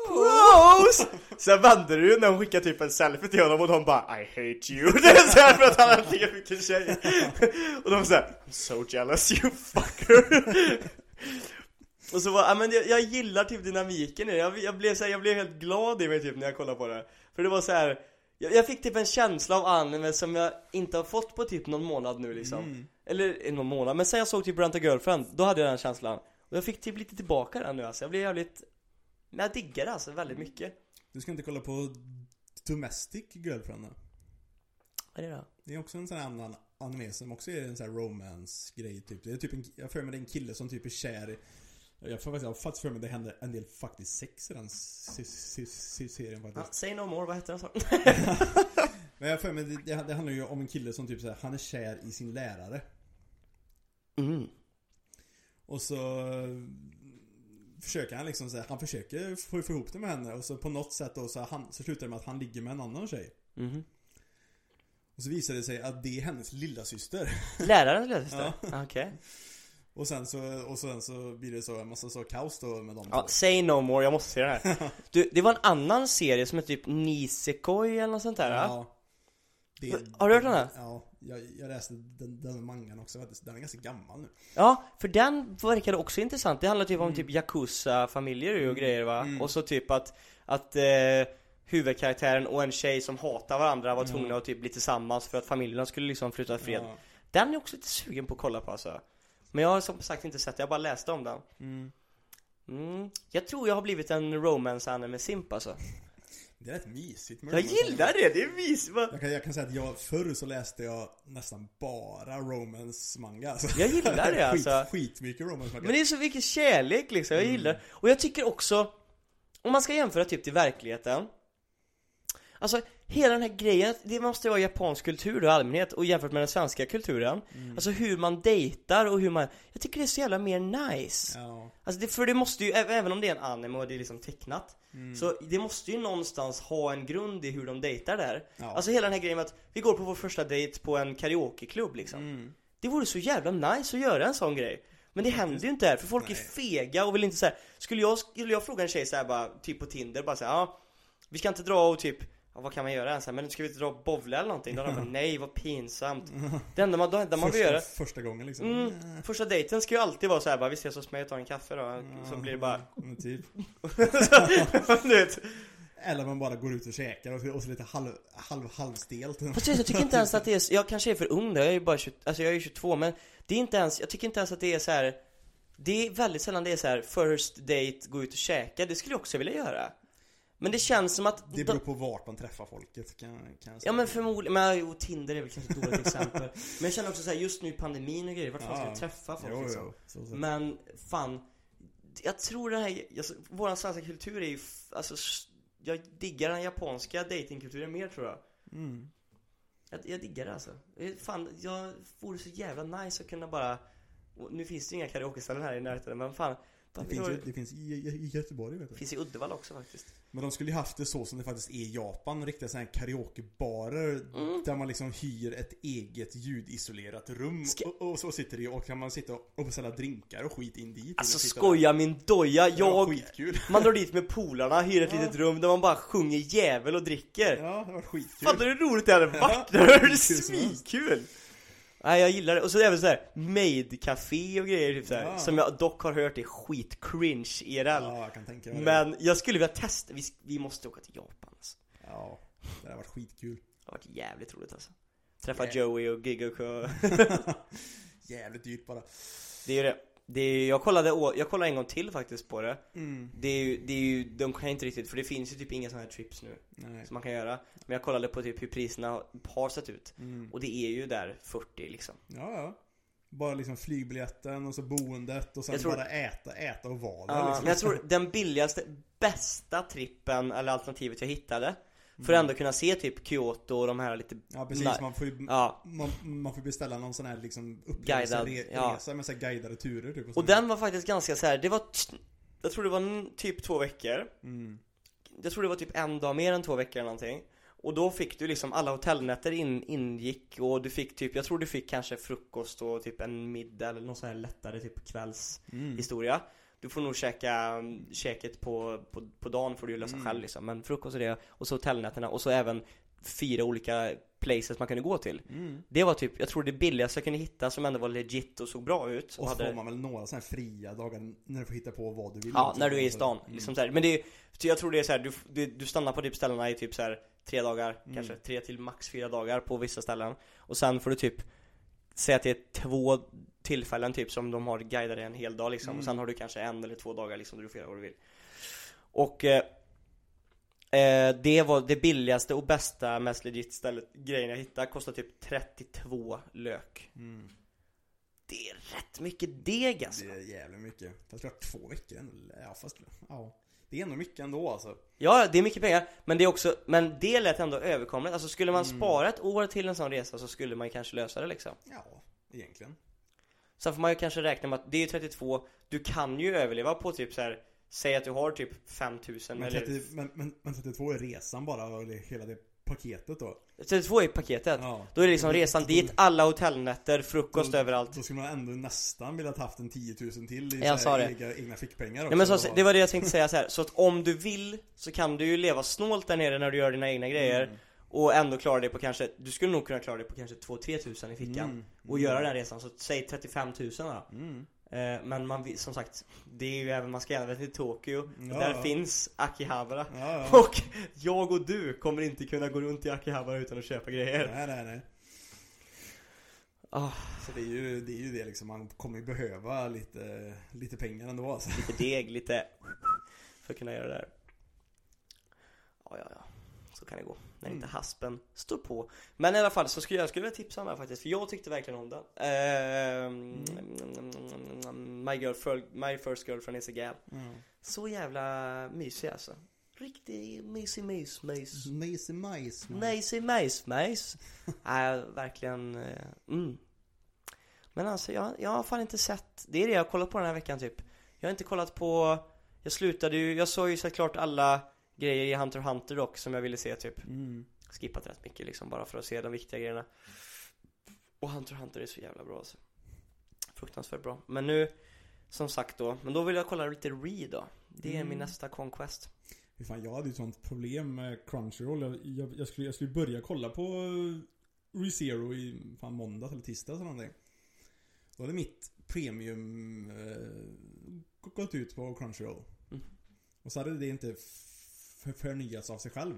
Bros! [laughs] Sen vände ju när hon skickade typ en selfie till honom och de bara I hate you. [laughs] Det är såhär för att han hade lika mycket tjej Och de såhär I'm so jealous you fucker [laughs] Och så var, ja men jag, jag gillar typ dynamiken i det, jag, jag blev så här, jag blev helt glad i mig typ när jag kollade på det För det var så här. Jag, jag fick typ en känsla av anime som jag inte har fått på typ någon månad nu liksom Eller eh, någon månad, men sen jag såg typ Branta Girlfriend, då hade jag den känslan Och jag fick typ lite tillbaka den nu alltså, jag blev jävligt Men jag diggar det alltså väldigt mycket Du ska inte kolla på Domestic Girlfriend då? Vad är det då? Det är också en sån här annan anime som också är en sån här romance-grej typ. Det är typ en, jag för mig det är en kille som typ är kär i jag får faktiskt, jag faktiskt för mig det händer en del faktiskt sex i den serien Ja, faktiskt. say no more, vad heter den så? [laughs] Men jag för mig det, det, det handlar ju om en kille som typ såhär, han är kär i sin lärare. Mm. Och så eh, försöker han liksom säga, han försöker få få ihop det med henne och så på något sätt då så, han, så slutar det med att han ligger med en annan tjej. Mhm. Och så visar det sig att det är hennes lilla syster. Lärarens lillasyster? Ja. Okej Och sen så, och sen så blir det så en massa så kaos då med dem Ja, say no more, jag måste se den här [laughs] Du, det var en annan serie som heter typ Nisekoi eller något sånt där? Ja. Det, Har du hört den här? Ja, jag, jag läste den, den mangan också faktiskt. Den är ganska gammal nu. Ja, för den verkade också intressant. Det handlar typ Mm. om typ Yakuza-familjer och grejer va? Och så typ att, att eh, huvudkaraktären och en tjej som hatar varandra var tvungna att typ bli tillsammans för att familjerna skulle liksom flytta fred. Ja. Den är jag också lite sugen på att kolla på alltså. Men jag har som sagt inte sett det, jag bara läste om den. Mm. Mm. Jag tror jag har blivit en romance anime simp alltså. Det är rätt mysigt med Jag gillar det, det är mysigt. Jag kan, jag kan säga att jag, förr så läste jag nästan bara romance-manga alltså. Jag gillar det, [laughs] alltså. Skit, skitmycket romance-manga. Men det är så mycket kärlek liksom, jag gillar det. Och jag tycker också, om man ska jämföra typ till verkligheten Alltså hela den här grejen, det måste vara japansk kultur då i allmänhet och jämfört med den svenska kulturen Alltså hur man dejtar och hur man, jag tycker det är så jävla mer nice Ja. Alltså det, för det måste ju, även om det är en anime och det är liksom tecknat Så det måste ju någonstans ha en grund i hur de dejtar där Ja. Alltså hela den här grejen med att vi går på vår första dejt på en karaokeklubb liksom Mm. Det vore så jävla nice att göra en sån grej Men det händer ju inte här, för folk är Nej. fega och vill inte säga Skulle jag, skulle jag fråga en tjej så här bara, typ på Tinder, bara säga ja Vi ska inte dra och typ Ja, vad kan man göra ens? Men ska vi inte dra och bowla eller någonting? Då hade de bara, nej vad pinsamt Det enda man, det enda man vill göra första gången liksom. mm, Första dejten ska ju alltid vara så här bara, vi ses hos mig och tar en kaffe då Så blir det bara Men typ. [laughs] Eller man bara går ut och käkar och så, och så lite halv, halv, halvstelt. Fast jag tycker inte ens att det är, jag kanske är för ung då, jag är ju bara 20, alltså jag är ju 22 men Det är inte ens, jag tycker inte ens att det är så här. Det är väldigt sällan det är så här first date, gå ut och käka, det skulle jag också vilja göra Men det känns som att Det beror på vart man träffar folket kan, kan jag säga. Ja men förmodligen, men jo, Tinder är väl kanske ett dåligt exempel Men jag känner också så här, just nu i pandemin och grejer, vart fan ska Ja. vi träffa folk Jo, liksom? jo. Så. Men fan Jag tror det här, alltså, våran svenska kultur är ju, alltså Jag diggar den japanska datingkulturen mer tror jag Mm. Jag, jag diggar det alltså. Fan, jag vore så jävla nice att kunna bara Nu finns det ju inga karaokeställen här i närheten men fan Japan. Det Det, finns, det ju, det finns i, Göteborg vet du. finns i Uddevalla också faktiskt. Men de skulle ju haft det så som det faktiskt är i Japan, riktiga sådana här karaokebarer Mm. Där man liksom hyr ett eget ljudisolerat rum Ska- och, och så sitter det och kan man sitta och beställa drinkar och skit in dit Alltså skoja min doja, där. Det var jag... skitkul Man drar dit med polarna, hyr ett Ja. litet rum där man bara sjunger jävel och dricker. Ja, det var skitkul Fattar du hur roligt det hade varit? Ja, Det hade varit svinkul! Nej jag gillar det, och så även såhär Made Café och grejer typ såhär, Ja. Som jag dock har hört är skit cringe IRL Ja, jag kan tänka mig det. Men jag skulle vilja testa, vi, vi måste åka till Japan alltså. Ja, det har varit skitkul. Det har varit jävligt roligt alltså. Träffa Yeah. Joey och Gigga och [laughs] Jävligt dyrt bara. Det är ju det det är, jag, kollade, jag kollade en gång till faktiskt på det mm. Det är ju, det är ju, de kan inte riktigt, för det finns ju typ inga sådana här trips nu Nej Som man kan göra Men jag kollade på typ hur priserna har sett ut mm. Och det är ju där 40 liksom Ja, ja Bara liksom flygbiljetten och så boendet och sen tror- bara äta, äta och vara där liksom. men jag tror den billigaste, bästa trippen eller alternativet jag hittade För att ändå kunna se typ Kyoto och de här lite Ja precis, Nej. man får ju Ja, man, man får beställa någon sån här liksom Guidad, ja. med så här guidade turer typ och sånt. den var faktiskt ganska så här. det var Jag tror det var typ två veckor mm. Jag tror det var typ en dag mer än två veckor eller någonting Och då fick du liksom alla hotellnätter in, ingick och du fick typ, jag tror du fick kanske frukost och typ en middag eller någon sån här lättare typ kvälls Mm. Du får nog käka mm, käket på, på, på dagen får du ju lösa Mm. själv liksom Men frukost och det, och så hotellnätterna och så även fyra olika places man kunde gå till Mm. Det var typ, jag tror det billigaste jag kunde hitta som ändå var legit och såg bra ut Och så hade, får man väl några såna här fria dagar när du får hitta på vad du vill Ja, när du är i stan, Mm. liksom så här. Men det är, jag tror det är så här, du, du, du stannar på typ ställena i typ så här tre dagar, Mm. kanske tre till max fyra dagar på vissa ställen Och sen får du typ säga att det är två tillfällen typ som de har guidat dig en hel dag liksom Mm. Och sen har du kanske en eller två dagar liksom där du får göra vad du vill Och eh, eh, det var det billigaste och bästa, mest legit stället, grejen jag hittade kostar typ 32 lök Mm. Det är rätt mycket deg alltså Det är jävligt mycket. Jag tror att två veckor ändå. Ja fast, ja. Det är ändå mycket ändå alltså. Ja, det är mycket pengar, men det är också, men det lät ändå överkomligt. Alltså skulle man Mm. spara ett år till en sån resa så skulle man kanske lösa det liksom. Ja, egentligen. Sen får man ju kanske räkna med att det är ju 32, du kan ju överleva på typ så här. Säg att du har typ 5000 Men, eller 30, men, men, men 32 är resan bara, eller hela det paketet då. 32 är paketet. Ja. Då är det liksom resan Då- dit, alla hotellnätter, frukost då, överallt. Då skulle man ändå nästan vilja haft en 10 000 till i Jag sa det. Egna, egna fickpengar också. Ja, men så, det var det jag tänkte säga så här. så att om du vill så kan du ju leva snålt där nere när du gör dina egna grejer Mm. Och ändå klara dig på kanske, du skulle nog kunna klara dig på kanske 2-3 tusen i fickan. Mm. Och göra den resan, så säg 35 000 då. Mm. Eh, Men man som sagt, det är ju även, man ska även till Tokyo. Ja, Där finns Akihabara. Ja, ja. [laughs] Och jag och du kommer inte kunna gå runt i Akihabara utan att köpa grejer. Nej, nej, nej. Ah, Så det är ju det, är ju det liksom, man kommer ju behöva lite, lite pengar ändå alltså. Lite deg, lite För att kunna göra det där. Ja, ja, ja. Så kan det gå När inte Mm. haspen står på Men i alla fall så skulle jag skulle vilja tipsa om den här faktiskt För jag tyckte verkligen om den Ehm, My, girl, my first girlfriend is a gal Mm. Så jävla mysig alltså Riktig mysig mys, mys Nice majs. Mysig mys, mys [laughs] Nej, verkligen eh, mm. Men alltså jag, jag har fan inte sett Det är det jag har kollat på den här veckan typ Jag har inte kollat på Jag slutade ju, jag såg ju såklart alla grejer i Hunter Hunter dock som jag ville se typ Mm. Skippat rätt mycket liksom bara för att se de viktiga grejerna Och Hunter Hunter är så jävla bra alltså Fruktansvärt bra Men nu Som sagt då, men då vill jag kolla lite Re då Det är Mm. min nästa conquest Fy Fan, jag hade ju ett sånt problem med Crunchyroll. Jag, jag, jag, skulle, jag skulle börja kolla på eh, ReZero i fan måndags eller tisdags eller någonting. Då hade mitt premium eh, gått ut på Crunchyroll. Mm. Och så hade det inte f- förnyats av sig själv.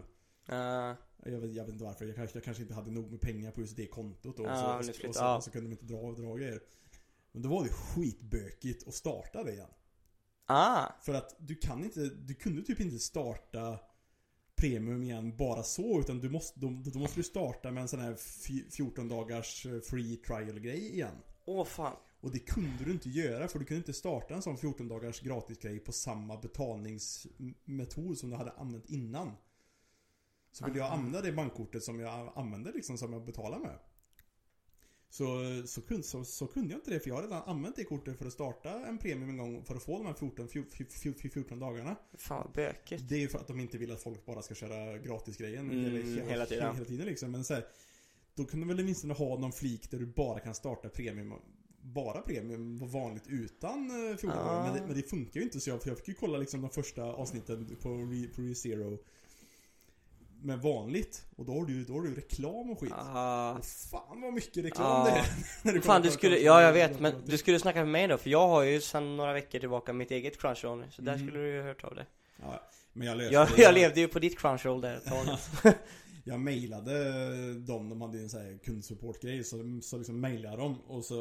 uh, Jag vet, jag vet inte varför. Jag kanske, jag kanske inte hade nog med pengar på just det kontot. Och, Ja, så, och, så, och så kunde de inte dra, dra grejer. Men då var det skitbökigt att starta det igen. Ah, För att du kan inte, du kunde typ inte starta Premium igen bara så utan du måste, då, då måste du starta med en sån här fj- 14 dagars eh, free trial grej igen. åh fan Och det kunde du inte göra för du kunde inte starta en sån 14 dagars gratisgrej på samma betalningsmetod som du hade använt innan. Så ville jag Aha. använda det bankkortet som jag använde liksom som jag betalade med. Så, så, kunde, så, så kunde jag inte det för jag har redan använt det kortet för att starta en premium en gång för att få de här 14, 14, 14 dagarna. Fan bökigt. Det är ju för att de inte vill att folk bara ska köra gratisgrejen Mm, hela, hela tiden. hela tiden liksom. Men så här, då kunde väl åtminstone ha någon flik där du bara kan starta premium bara premium var vanligt utan eh, 14 Ja. dagar. Men det, men det funkar ju inte så jag, för jag fick ju kolla liksom de första avsnitten på, Re, på ReZero med vanligt. Och då har du, då har du reklam och skit. Och fan vad mycket reklam Ja. det är. [laughs] när du Fan du skulle, ja jag vet men du skulle snacka med mig då för jag har ju sedan några veckor tillbaka mitt eget Crunchyroll Så där Mm. skulle du ju hört av det Ja, men jag löste jag, det. jag levde ju på ditt Crunchyroll där ett tag [laughs] Jag mejlade dem, de hade ju en sån här kundsupportgrej så, så liksom mejlade jag dem och så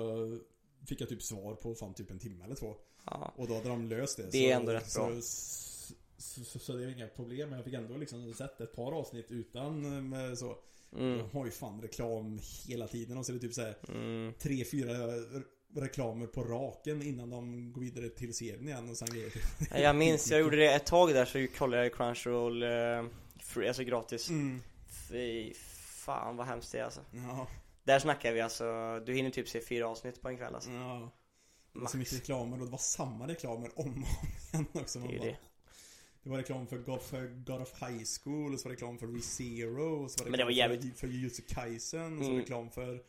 fick jag typ svar på fan typ en timme eller två. ja. Och då hade de löst det. Det är så, ändå rätt så, bra. Så, så, så, så det är inga problem. Men jag fick ändå liksom sett ett par avsnitt utan eh, med så. mm. De har ju fan reklam hela tiden och så är det typ såhär Mm. tre, fyra re- reklamer på raken innan de går vidare till serien igen och sen grejer. Ja, Jag minns, jag gjorde det ett tag där så kollade jag Crunchyroll eh, free, alltså gratis Mm. Fy fan vad hemskt det är alltså Ja, Där snackar vi alltså, du hinner typ se fyra avsnitt på en kväll alltså ja. Det Max. så mycket reklamer och det var samma reklamer om och om igen också. Det Man ju bara, det det var reklam för God, för God of High School och så var det reklam för ReZero och så var det Men det var jävligt- för, för Jujutsu Kaisen och så Mm. reklam för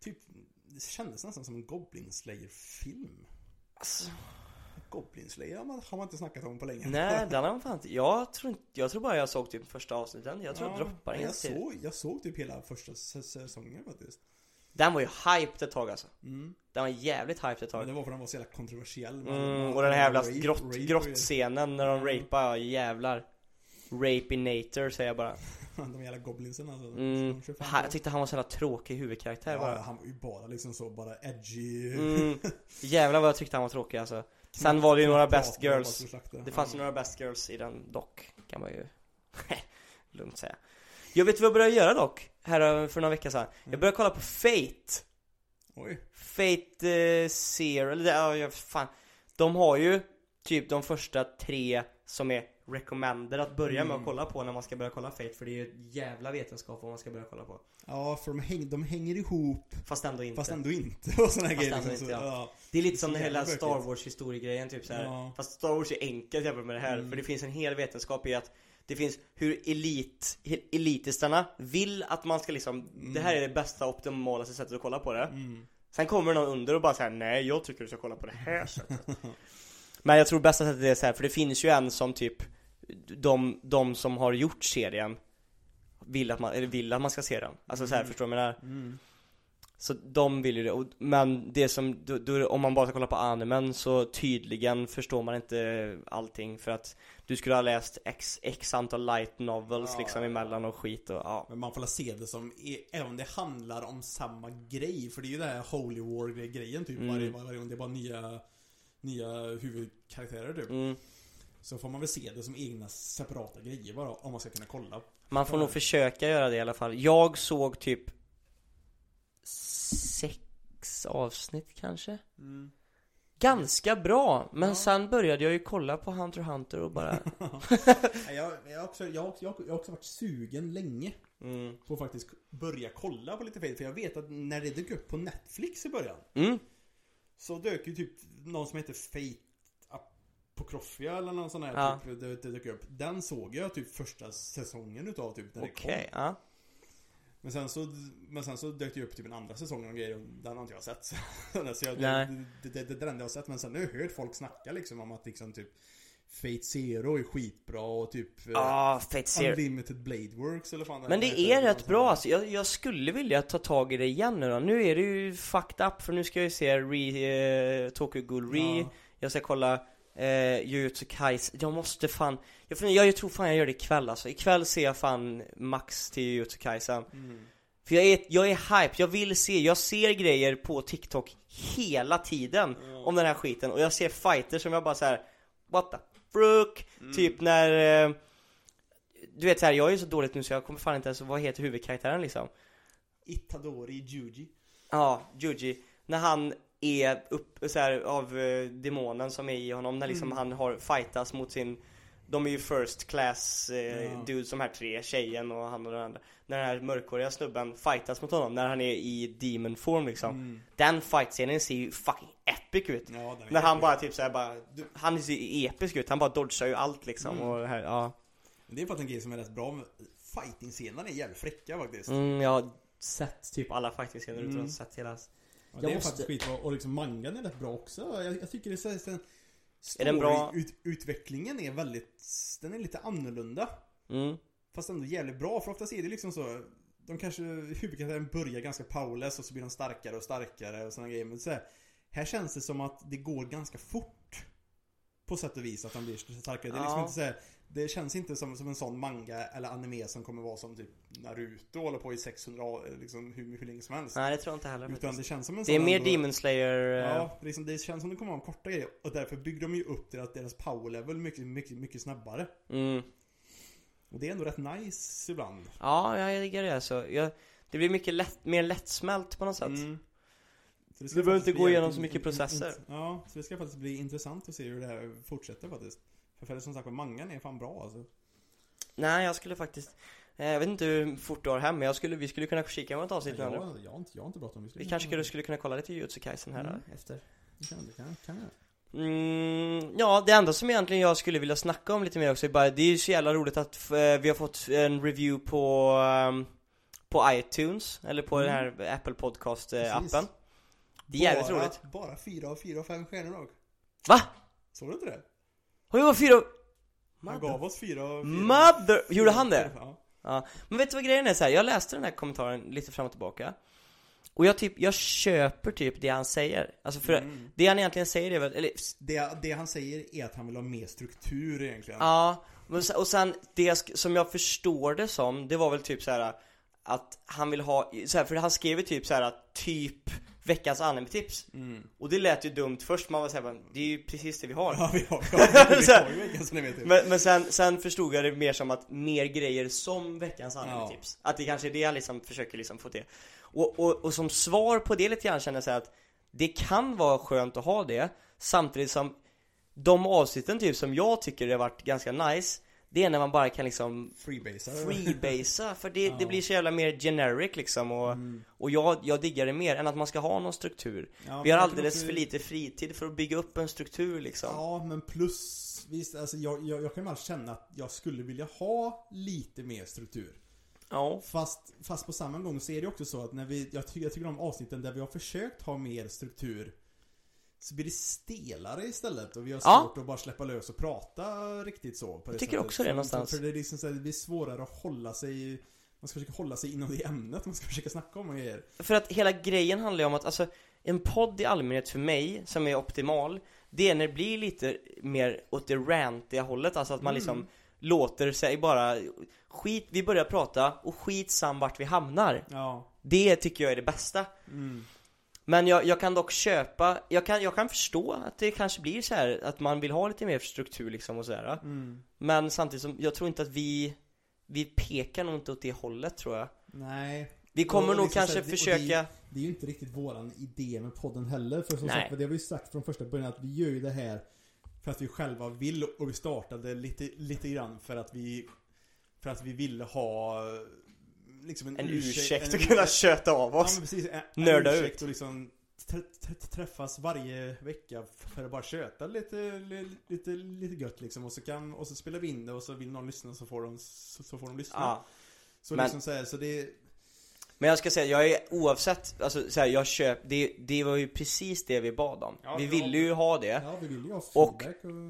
Typ Det kändes nästan som en Goblin Slayer-film alltså, Goblin har man, har man inte snackat om på länge. Nej [laughs] den har man fan inte, jag tror inte, jag tror bara jag såg typ första avsnitten. Jag tror jag droppade den jag tidigt såg, jag såg typ hela första säsongen faktiskt. Den var ju hyped ett tag alltså. Mm. Den var jävligt hyped ett Men tag det var för att den var så jävla kontroversiell. Man- mm, man- Och den här jävla rape- grott, rape och- grottscenen när de Ja. rapar, ja jävlar. Rapinator säger jag bara. [laughs] De jävla goblinsen alltså. Mm. De kör fan ha, på. Jag tyckte han var så jävla tråkig huvudkaraktär Ja, bara. han var ju bara liksom så, bara edgy. Mm. [laughs] Jävlar vad jag tyckte han var tråkig alltså Sen var det ju några best girls. Det fanns ju Ja. några best girls i den dock, kan man ju [laughs] lugnt säga. Jag vet vad jag började göra dock, här för några veckor sedan. Jag började kolla på Fate. Oj. Fate eh, Zero, eller ja, fan. De har ju typ de första tre som är recommended att börja med Mm. att kolla på när man ska börja kolla Fate För det är ju ett jävla vetenskap vad man ska börja kolla på Ja, för de, häng, de hänger ihop Fast ändå inte Fast ändå inte [laughs] och såna här grejer liksom, inte, så, ja. ja. Det är lite som den hela Star. Wars historiegrejen typ så här. Ja. Fast Star Wars är enkelt jämfört med det här Mm. För det finns en hel vetenskap i att Det finns hur elit, elitistarna vill att man ska liksom Det här är det bästa optimalaste sättet att kolla på det Mm. Sen kommer någon under och bara säger nej jag tycker du ska kolla på det här sättet [laughs] Men jag tror bästa sättet är så här, för det finns ju en som typ De, de som har gjort serien Vill att man, eller vill att man ska se den Alltså så här, Mm. förstår du vad jag menar? Mm. Så de vill ju det, och, men det som, då, då, om man bara ska kolla på animen så tydligen förstår man inte allting för att du skulle ha läst x, x antal light novels Ja, liksom ja, emellan och skit och ja Men man får se det som, även om det handlar om samma grej För det är ju det här Holy War-grejen typ Mm. varje, varje gång Det är bara nya Nya huvudkaraktärer typ mm. Så får man väl se det som egna separata grejer bara Om man ska kunna kolla Man får nog försöka göra det i alla fall Jag såg typ Sex avsnitt kanske? mm. Ganska bra, men Ja. sen började jag ju kolla på Hunter x Hunter och bara [laughs] [laughs] jag, jag, har också, jag, jag har också varit sugen länge mm. På att faktiskt börja kolla på lite Fate För jag vet att när det dök upp på Netflix i början Mm. Så dök ju typ någon som heter Fate Apocryphia eller någon sån här Ja. typ, det, det dök upp Den såg jag typ första säsongen utav typ när det Okej, kom ja men sen, så, men sen så dök det upp typ en andra säsongen och grejer och den har inte jag sett [laughs] så jag, Nej. det, det, det, det är den enda jag har sett men sen har jag hört folk snacka liksom om att liksom typ Fate Zero är skitbra och typ Ah, Fate Zero Unlimited Blade Works eller fan Men det heter, är rätt bra alltså. jag, jag skulle vilja ta tag i det igen nu då. Nu är det ju fucked up för nu ska jag ju se Re, eh, Tokyo Ghoul Re Ja. Jag ska kolla eh, Jujutsu Kaisen Jag måste fan jag, funderar- jag, tror fan jag gör det ikväll alltså. Ikväll ser jag fan max till Jujutsu Kaisen Mm. För jag är, jag är hype, jag vill se, jag ser grejer på TikTok hela tiden om den här skiten och jag ser fighter som jag bara så här. What the fruck? Mm. Typ när eh, Du vet så här, jag är ju så dåligt nu så jag kommer fan inte ens vad heter huvudkaraktären liksom Itadori Juji Ja, Juji När han är upp så här, av eh, demonen som är i honom när liksom Mm. han har fightas mot sin de är ju first class eh, Ja. dudes de här tre, tjejen och han och den andra När den här mörkhåriga snubben fightas mot honom, när han är i demon form liksom Mm. Den fight-scenen ser ju fucking epic ut Ja, När han bara typ såhär bara, han ser ju episk ut, han bara dodgar ju allt liksom Mm. och det här, ja Det är faktiskt en grej som är rätt bra. Fighting-scenerna är jävligt fräcka faktiskt. mm, Jag har sett typ alla fighting-scener utan Mm. att ha sett hela Ja, Jag det är måste- faktiskt skitbra. Och liksom mangan är rätt bra också. Jag, jag tycker det är så här, Är den bra? story- Ut, utvecklingen är väldigt, den är lite annorlunda. mm. Fast ändå jävligt bra. För oftast är det liksom så. De kanske, huvudkaraktären börjar ganska powerless och så blir de starkare och starkare och sådana grejer. Men så här, här känns det som att det går ganska fort. På sätt och vis att de blir starkare. Det är liksom inte så här, Det känns inte som, som en sån manga eller anime som kommer vara som typ Naruto håller på i 600 år, liksom hur, hur länge som helst. Nej det tror jag inte heller Utan det känns som en Det är sån mer ändå- Demon Slayer eh, Ja, liksom, det känns som det kommer vara en korta grejer och därför bygger de ju upp deras, deras power level mycket, mycket, mycket snabbare. mm. Och det är ändå rätt nice ibland. Ja, jag diggar det alltså. Jag, det blir mycket lätt, mer lättsmält på något sätt. Mm. Så Du behöver inte gå igenom så mycket processer. Ja, så det ska faktiskt bli intressant att se hur det här fortsätter faktiskt. För, som sagt mangan är fan bra alltså. Nej, jag skulle faktiskt eh, Jag vet inte hur fort du har hem, men jag skulle, vi skulle kunna kika på ett avsnitt jag, jag, jag, har inte, jag har inte bråttom. Vi kanske skulle, skulle kunna kolla lite Jujutsu Kaisen här Mm. efter. Det kan, det kan, kan jag. Mm, ja, det enda som egentligen jag skulle vilja snacka om lite mer också är bara, det är ju så jävla roligt att eh, vi har fått en review på ehm, På iTunes, eller på Mm. den här Apple Podcast eh, Precis. Det är jävligt bara, roligt Bara fyra av fyra och fem stjärnor dock. Va? Såg du inte det? Oj, vad fyra Han gav oss fyra av fyra. Mother- gjorde han det? Ja. Ja, men vet du vad grejen är så här? jag läste den här kommentaren lite fram och tillbaka Och jag typ, jag köper typ det han säger Alltså för Mm. det han egentligen säger är väl, eller Det, det han säger är att han vill ha mer struktur egentligen. Ja, och sen det som jag förstår det som, det var väl typ så här att han vill ha, så här, för han skrev ju typ så här att typ veckans anime-tips. Mm. Och det lät ju dumt först, man var såhär, det är ju precis det vi har. [laughs] Ja, vi har, vi har, vi [laughs] har ju veckans anime typ. Men, men sen, sen förstod jag det mer som att mer grejer som veckans anime-tips. Att det kanske är det han liksom försöker liksom få till. Och, och, och som svar på det lite grann känner jag så att Det kan vara skönt att ha det Samtidigt som De avsnitten typ som jag tycker har varit ganska nice Det är när man bara kan liksom Freebasar. freebasea För det, det Ja. blir så jävla mer generic liksom och, Mm. och jag, jag diggar det mer än att man ska ha någon struktur Ja, Vi har alldeles också- för lite fritid för att bygga upp en struktur liksom Ja, men plus, visst, alltså jag, jag, jag kan väl känna att jag skulle vilja ha lite mer struktur. Ja, Fast, fast på samma gång så är det också så att när vi, jag, jag tycker om avsnitten där vi har försökt ha mer struktur så blir det stelare istället och vi har Ja. svårt att bara släppa lös och prata riktigt så på det tycker sättet. också det någonstans. För, det är liksom så här, det blir svårare att hålla sig Man ska försöka hålla sig inom det ämnet man ska försöka snacka om och grejer. För att hela grejen handlar ju om att, alltså En podd i allmänhet för mig, som är optimal Det är när det blir lite mer åt det rantiga hållet, alltså att man Mm. liksom Låter sig bara Skit, vi börjar prata och skit sam vart vi hamnar Ja. Det tycker jag är det bästa Mm. Men jag, jag kan dock köpa, jag kan, jag kan förstå att det kanske blir så här att man vill ha lite mer struktur liksom och sådär Mm. Men samtidigt som, jag tror inte att vi Vi pekar nog inte åt det hållet tror jag Nej. Vi kommer Och nog liksom kanske här, det- försöka Det är ju inte riktigt våran idé med podden heller. För som Nej. sagt, det har vi ju sagt från första början att vi gör ju det här för att vi själva vill och vi startade lite, lite grann för att vi för att vi ville ha liksom en, En ursäkt en- att kunna köta av Ja oss men precis, en, en Nörda ursäkt ut. och liksom tr- tr- träffas varje vecka för att bara köta lite, li- lite, lite gött liksom och så kan, och så spelar vi in det och så vill någon lyssna så får de, så, så får de lyssna. Ja så men- liksom så, här, så det Men jag ska säga, jag är oavsett, alltså så här, jag köp, det, det var ju precis det vi bad om Ja, Vi ville ju ha det Ja, vi vill ju ha Och- och,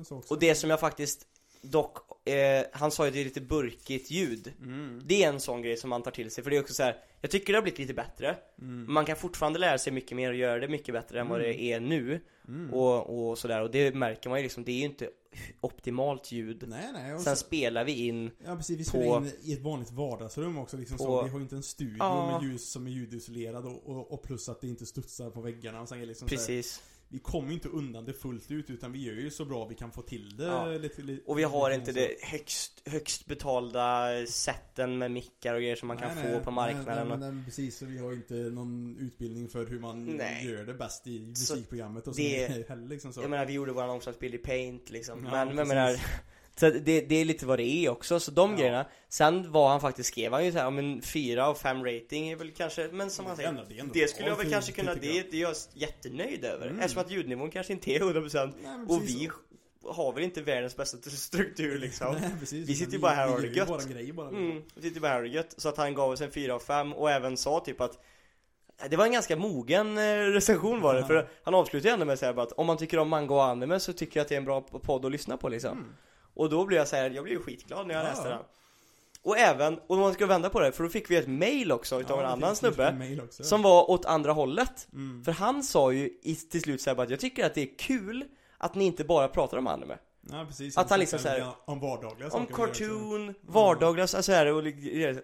så också. Och det som jag faktiskt Dock, eh, han sa ju att det är lite burkigt ljud Mm. Det är en sån grej som man tar till sig, för det är också så här. Jag tycker det har blivit lite bättre Mm. Man kan fortfarande lära sig mycket mer och göra det mycket bättre än vad det är nu Mm. och, och sådär, och det märker man ju liksom, det är ju inte optimalt ljud Nej, nej. Sen så, spelar vi in ja, precis. Vi på- spelar in i ett vanligt vardagsrum också. Liksom på- så. Vi har ju inte en studio Ja. med ljus som är ljudisolerad och, och, och plus att det inte studsar på väggarna. Och sen är liksom så här, Precis vi kommer ju inte undan det fullt ut utan vi gör ju så bra vi kan få till det. Ja. Lite, lite, Och vi har inte det högst, högst betalda sätten med mickar och grejer som man kan Nej, få nej, på Nej, marknaden nej, men, nej, precis. Så vi har inte någon utbildning för hur man Nej. gör det bäst i musikprogrammet och det- så heller liksom så. Jag menar vi gjorde våran omslagsbild i paint liksom Ja, Men jag menar Så det, det är lite vad det är också, så de Ja. grejerna Sen var han faktiskt, skrev han ju såhär, men fyra av fem rating är väl kanske, men som han Det är säger det Det bra skulle jag väl kanske kunna, det, det är jag jättenöjd över Mm. Eftersom att ljudnivån kanske inte är 100% Nej, Och vi har väl inte världens bästa struktur liksom Nej, precis. Vi sitter ju bara här och har det gött. Bara grejer bara. Mm, vi tyckte bara det här var gött. Så att han gav oss en 4 av 5 och även sa typ att det var en ganska mogen eh, recension var det, Ja. för han avslutade ändå med att säga bara att om man tycker om manga och anime så tycker jag att det är en bra podd att lyssna på liksom. Mm. Och då blev jag så här, jag blev ju skitglad när jag Ja. läste den. Och även, och om man ska vända på det, för då fick vi ett mail också utav Ja, en annan snubbe. Som var åt andra hållet. Mm. För han sa ju i, till slut så här bara att jag tycker att det är kul att ni inte bara pratar om anime. Ja, precis. Att han liksom snackar så här- Om vardagliga Om saker. också. cartoon, vardagliga så här och,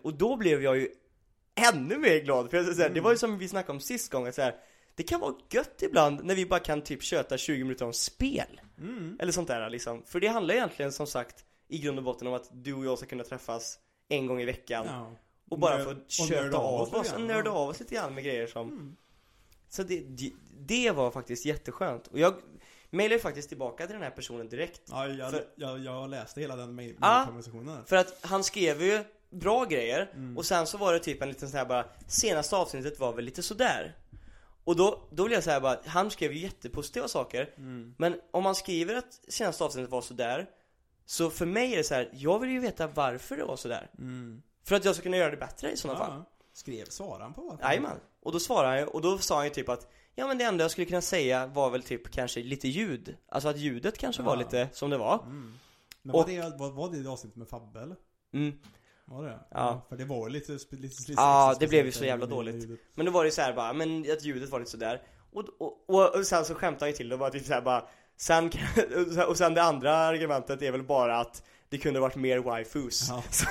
och då blev jag ju ännu mer glad för jag, så här, det var ju som vi snackade om sist gången så här. Det kan vara gött ibland när vi bara kan typ köta 20 minuter om spel Mm. Eller sånt där liksom För det handlar egentligen som sagt i grund och botten om att du och jag ska kunna träffas en gång i veckan Ja. Och bara få köta av oss, och nörda av oss lite grann med grejer som Mm. Så det, det, det var faktiskt jätteskönt och jag mejlade faktiskt tillbaka till den här personen direkt Ja, jag, För- jag, jag läste hela den mail- Ja. konversationen. För att han skrev ju bra grejer Mm. och sen så var det typ en liten sån här bara Senaste avsnittet var väl lite sådär Och då, då blev jag så här bara, han skrev ju jättepositiva saker Mm. Men om man skriver att senaste avsnittet var sådär Så för mig är det så här, jag vill ju veta varför det var sådär Mm. För att jag ska kunna göra det bättre i sådana fall Ja. Skrev, svarade han på vad? Jajamän Och då svarade han ju, och då sa han ju typ att Ja men det enda jag skulle kunna säga var väl typ kanske lite ljud Alltså att ljudet kanske var Ja. lite som det var Mm. Men Och- var, det, var, var det det avsnittet med Fabbe eller? mm. Var det Ja. För det var ju lite, lite, lite Ja, det blev ju så jävla dåligt. Men då var det så här bara, men att ljudet var lite sådär och, och, och, och sen så skämtade han ju till det och var typ så här bara Sen [laughs] och sen det andra argumentet är väl bara att det kunde varit mer waifus Ja. [laughs] så,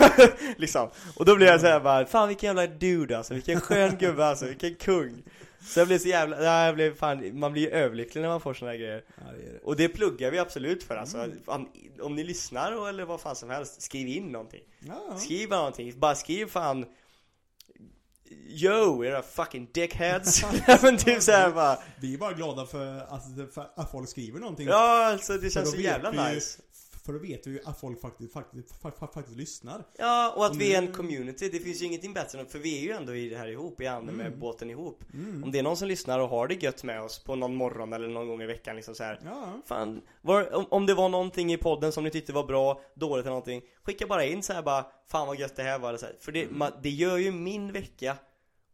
liksom. Och då blev jag så här bara, fan vilken jävla dude alltså, vilken skön gubbe alltså, vilken kung Så jag blev så jävla, ja, jag blev fan, man blir ju överlycklig när man får såna här grejer Ja, det det. Och det pluggar vi absolut för alltså, Mm. om ni lyssnar eller vad fan som helst, skriv in någonting Ja. Skriv bara någonting, bara skriv fan Yo, era fucking dickheads! [laughs] Men typ såhär bara Vi är bara glada för att, för att folk skriver någonting. Ja alltså det För känns så jävla nice För då vet vi ju att folk faktiskt, faktiskt, faktiskt, faktiskt lyssnar. Ja, och att Om vi är en du- community, det finns ju ingenting bättre än, för vi är ju ändå i det här ihop, i ande med Mm. båten ihop Mm. Om det är någon som lyssnar och har det gött med oss på någon morgon eller någon gång i veckan liksom så här. Ja, Fan, var, om, om det var någonting i podden som ni tyckte var bra, dåligt eller någonting Skicka bara in så här bara, fan vad gött det här var eller så här. För det, Mm. man, det gör ju min vecka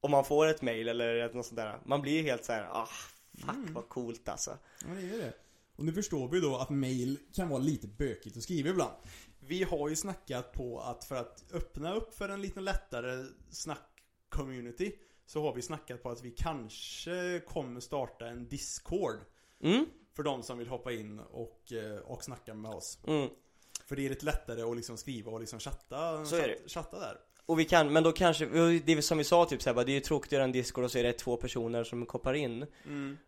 Om man får ett mail eller något sånt där Man blir ju helt så här, ah, fuck Mm. vad coolt alltså ja det är det. Och nu förstår vi då att mail kan vara lite bökigt att skriva ibland. Vi har ju snackat på att för att öppna upp för en lite lättare snack-community så har vi snackat på att vi kanske kommer starta en Discord Mm, för de som vill hoppa in och, eh, och snacka med oss. mm För det är lite lättare att liksom skriva och liksom chatta, chatta, chatta där. Och vi kan, men då kanske, det är som vi sa typ såhär det är ju tråkigt att göra en discord och så är det två personer som kopplar in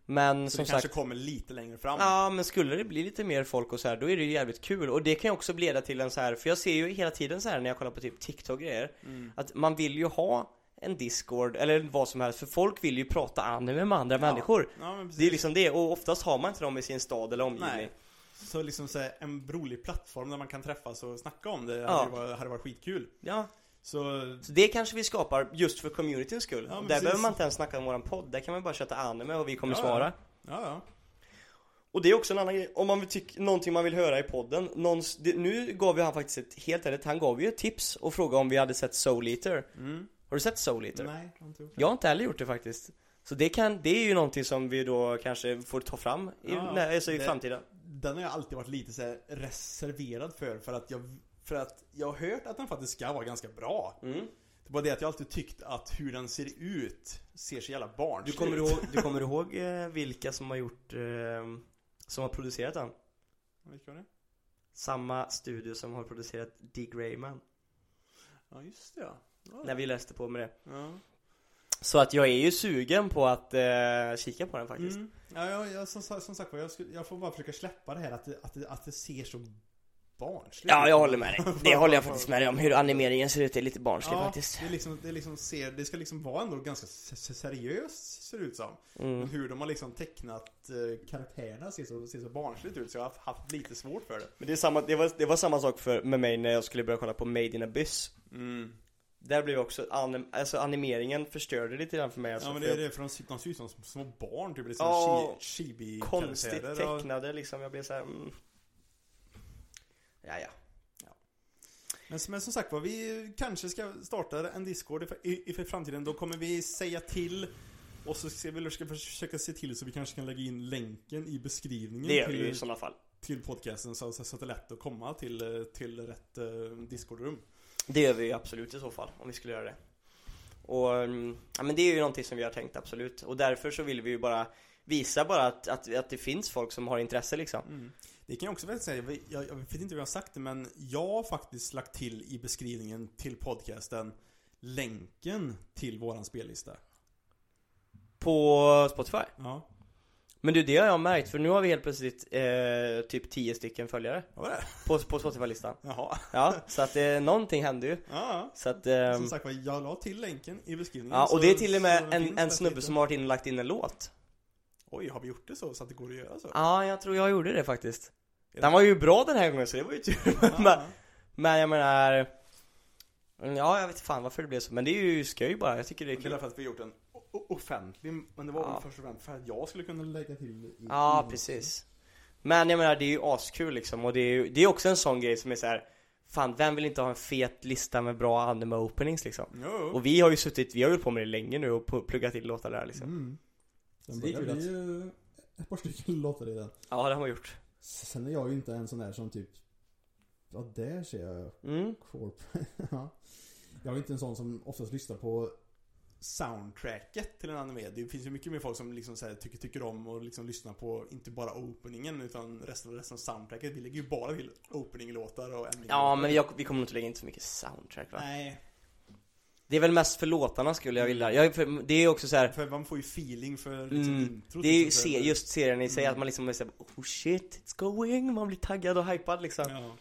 Men Så som det kanske sagt kommer lite längre fram. Ja men skulle det bli lite mer folk och så här, då är det ju jävligt kul och det kan ju också leda till en så här, för jag ser ju hela tiden så här när jag kollar på typ TikTok grejer Mm. Att man vill ju ha en discord eller vad som helst för folk vill ju prata anime med andra människor Ja, men precis. Det är liksom det och oftast har man inte dem i sin stad eller omgivning Nej. Så liksom så här, en rolig plattform där man kan träffas och snacka om det Ja. hade, varit, hade varit skitkul. Ja, Så, så det kanske vi skapar just för communityns skull Ja, Där precis. behöver man inte ens snacka om våran podd, där kan man bara köta anime och vi kommer Ja, svara ja. ja. Och det är också en annan grej, om man vill tycka, någonting man vill höra i podden någons, det, Nu gav ju han faktiskt ett, helt ärligt, han gav ju ett tips och frågade om vi hade sett Soul Eater Mm. Har du sett Soul Eater? Nej, jag har inte gjort det. Jag har inte heller gjort det faktiskt Så det kan, det är ju någonting som vi då kanske får ta fram i, Ja, nej, alltså i det- framtiden Den har jag alltid varit lite så reserverad för, för att jag för att jag har hört att den faktiskt ska vara ganska bra. mm. Det var det att jag alltid tyckt att hur den ser ut ser så jävla Du barnslig kommer ihåg, du kommer ihåg eh, vilka som har gjort, eh, som har producerat den? Vilka var det? Samma studio som har producerat Dick Rayman Ja, just det ja. ja. När vi läste på med det ja. Så att jag är ju sugen på att eh, kika på den faktiskt Mm. Ja, ja, som, som sagt jag, skulle- jag får bara försöka släppa det här att det, att det, att det ser så barnsligt. Ja, jag håller med dig. Det [laughs] håller jag faktiskt med dig om. Hur animeringen ser ut är lite barnslig Ja, faktiskt. det, liksom, det, liksom ser, det ska liksom vara ändå ganska se- se- seriöst ser det ut som. Mm. Men hur de har liksom tecknat eh, karaktärerna ser så, ser så barnsligt ut så jag har haft lite svårt för det. Men det, är samma, det, var, det var samma sak för, med mig när jag skulle börja kolla på Made in Abyss. Mm. Där blev också, anim, alltså animeringen förstörde lite grann för mig alltså, Ja men det är det för de, ser- de ser ut som små barn typ. Lite Ja, som chibi Konstigt och- tecknade liksom, jag blev såhär mm. Ja, ja. Men, men som sagt var, vi kanske ska starta en Discord i, i, i framtiden. Då kommer vi säga till och så ska vi ska försöka se till så vi kanske kan lägga in länken i beskrivningen Det gör vi till, ju i sådana fall. till podcasten så, så, så att det är lätt att komma till, till rätt uh, Discord-rum. Det gör vi absolut i så fall, om vi skulle göra det. Och, mm, ja men det är ju någonting som vi har tänkt absolut. Och därför så vill vi ju bara visa bara att, att, att det finns folk som har intresse liksom. Det kan jag också väl säga, jag, jag, vet inte hur jag har sagt det men jag har faktiskt lagt till i beskrivningen till podcasten länken till våran spellista. På Spotify. Ja, Men du, det har jag märkt för nu har vi helt plötsligt eh, typ 10 stycken följare vad det? på, på Spotify-listan. Jaha. Ja, så att eh, någonting hände ju. Ja, Så att, ehm, som sagt var, jag la till länken i beskrivningen. ja, och det är till och med en, en snubbe lite. som har varit inne och lagt in en låt. Oj, har vi gjort det så, så att det går att göra så? Ja, jag tror jag gjorde det faktiskt. Den var ju bra den här gången så det var ju tur. [laughs] men, Ja, men jag menar... Ja, jag vet fan varför det blev så. Men det är ju skoj bara. Jag tycker det är Det är kul. därför att vi gjort en o- o- offentlig, men det var Ja. först och främst för att jag skulle kunna lägga till i, Ja, precis. Men jag menar, det är ju askul liksom. Och det är ju det är också en sån grej som är så här. Fan, vem vill inte ha en fet lista med bra anime openings liksom? Jo. Och vi har ju suttit, vi har ju hållit på med det länge nu och pluggat in låtar där liksom. Mm. Så Den det är börjar kul bli eh, ett par stycken [laughs] låtar i den. Ja, det har vi gjort. Sen är jag ju inte en sån där som typ Ja, där ser jag Mm. Corp. [laughs] ja. Jag är inte en sån som oftast lyssnar på soundtracket till en anime. Det finns ju mycket mer folk som liksom så här, tycker, tycker om och liksom lyssnar på inte bara openingen utan resten, resten av soundtracket. Vi lägger ju bara till opening-låtar och ending Ja, men vi, vi kommer nog inte lägga in så mycket soundtrack va? Nej, Det är väl mest för låtarna skulle jag vilja. Jag, för, det är också så här. för man får ju feeling för liksom Mm, introt. det är ju liksom, se, just serien i sig, Mm. att man liksom är såhär, oh shit, it's going, man blir taggad och hypad liksom. Ja.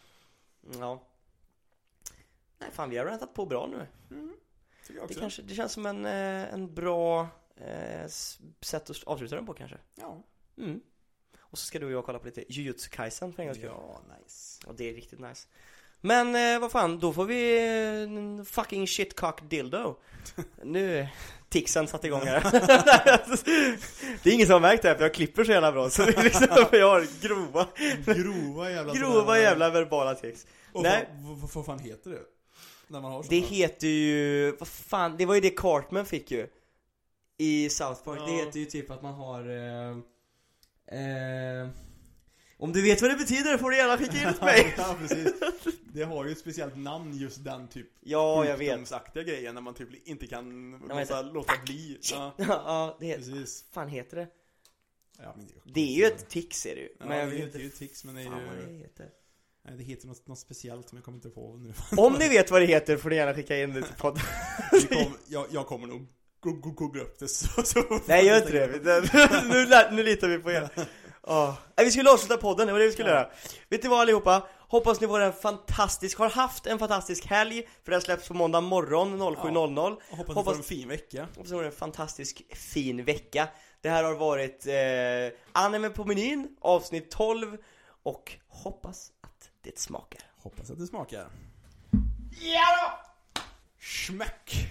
Ja. Nej fan, vi har rantat på bra nu. Tycker jag Det, också. kanske, det känns som en, eh, en bra eh, sätt att avsluta den på kanske. Ja. Mm. Och så ska du och jag kolla på lite Jujutsu Kaisen för en gångs skull. Ja, nice. Och det är riktigt nice. Men eh, vad fan, då får vi eh, fucking shitcock dildo. [laughs] nu, tixen satt igång här. [laughs] det är ingen som har märkt det här för jag klipper så jävla bra. Så det är liksom, jag har grova, Grova jävla [laughs] grova jävla verbala tics. Och Nej. vad, vad, vad fan heter det? När man har Det såna? heter ju, vad fan, det var ju det Cartman fick ju I South Park, det Ja. heter ju typ att man har eh, eh, Om du vet vad det betyder får du gärna skicka in till [laughs] mig ja, precis. Det har ju ett speciellt namn just den typ Ja, jag vet grejen när man typ inte kan men låta, så- låta bli. Ja, [laughs] Ja, det heter, precis. fan heter det? Ja, men Det är ju ett tics är det ju Ja, Men jag det vet inte ju tics men det är fan vad det ju... heter Nej, det heter något, något speciellt som jag kommer inte på nu. Om ni [laughs] vet vad det heter får ni gärna skicka in det till podden kom, jag, jag kommer nog go- go- googla upp det så... så Nej gör inte det, nu, nu litar vi på er oh. Vi skulle avsluta podden, det var det vi skulle Ja. göra Vet ni vad allihopa? Hoppas ni får en fantastisk, har haft en fantastisk helg För det här släpps på måndag morgon 07.00 Och hoppas, Hoppas- ni får en fin vecka. Hoppas ni får en fantastisk fin vecka Det här har varit eh, Anime på menyn, avsnitt 12 Och hoppas att det smakar Hoppas att det smakar. Ja då! Schmack!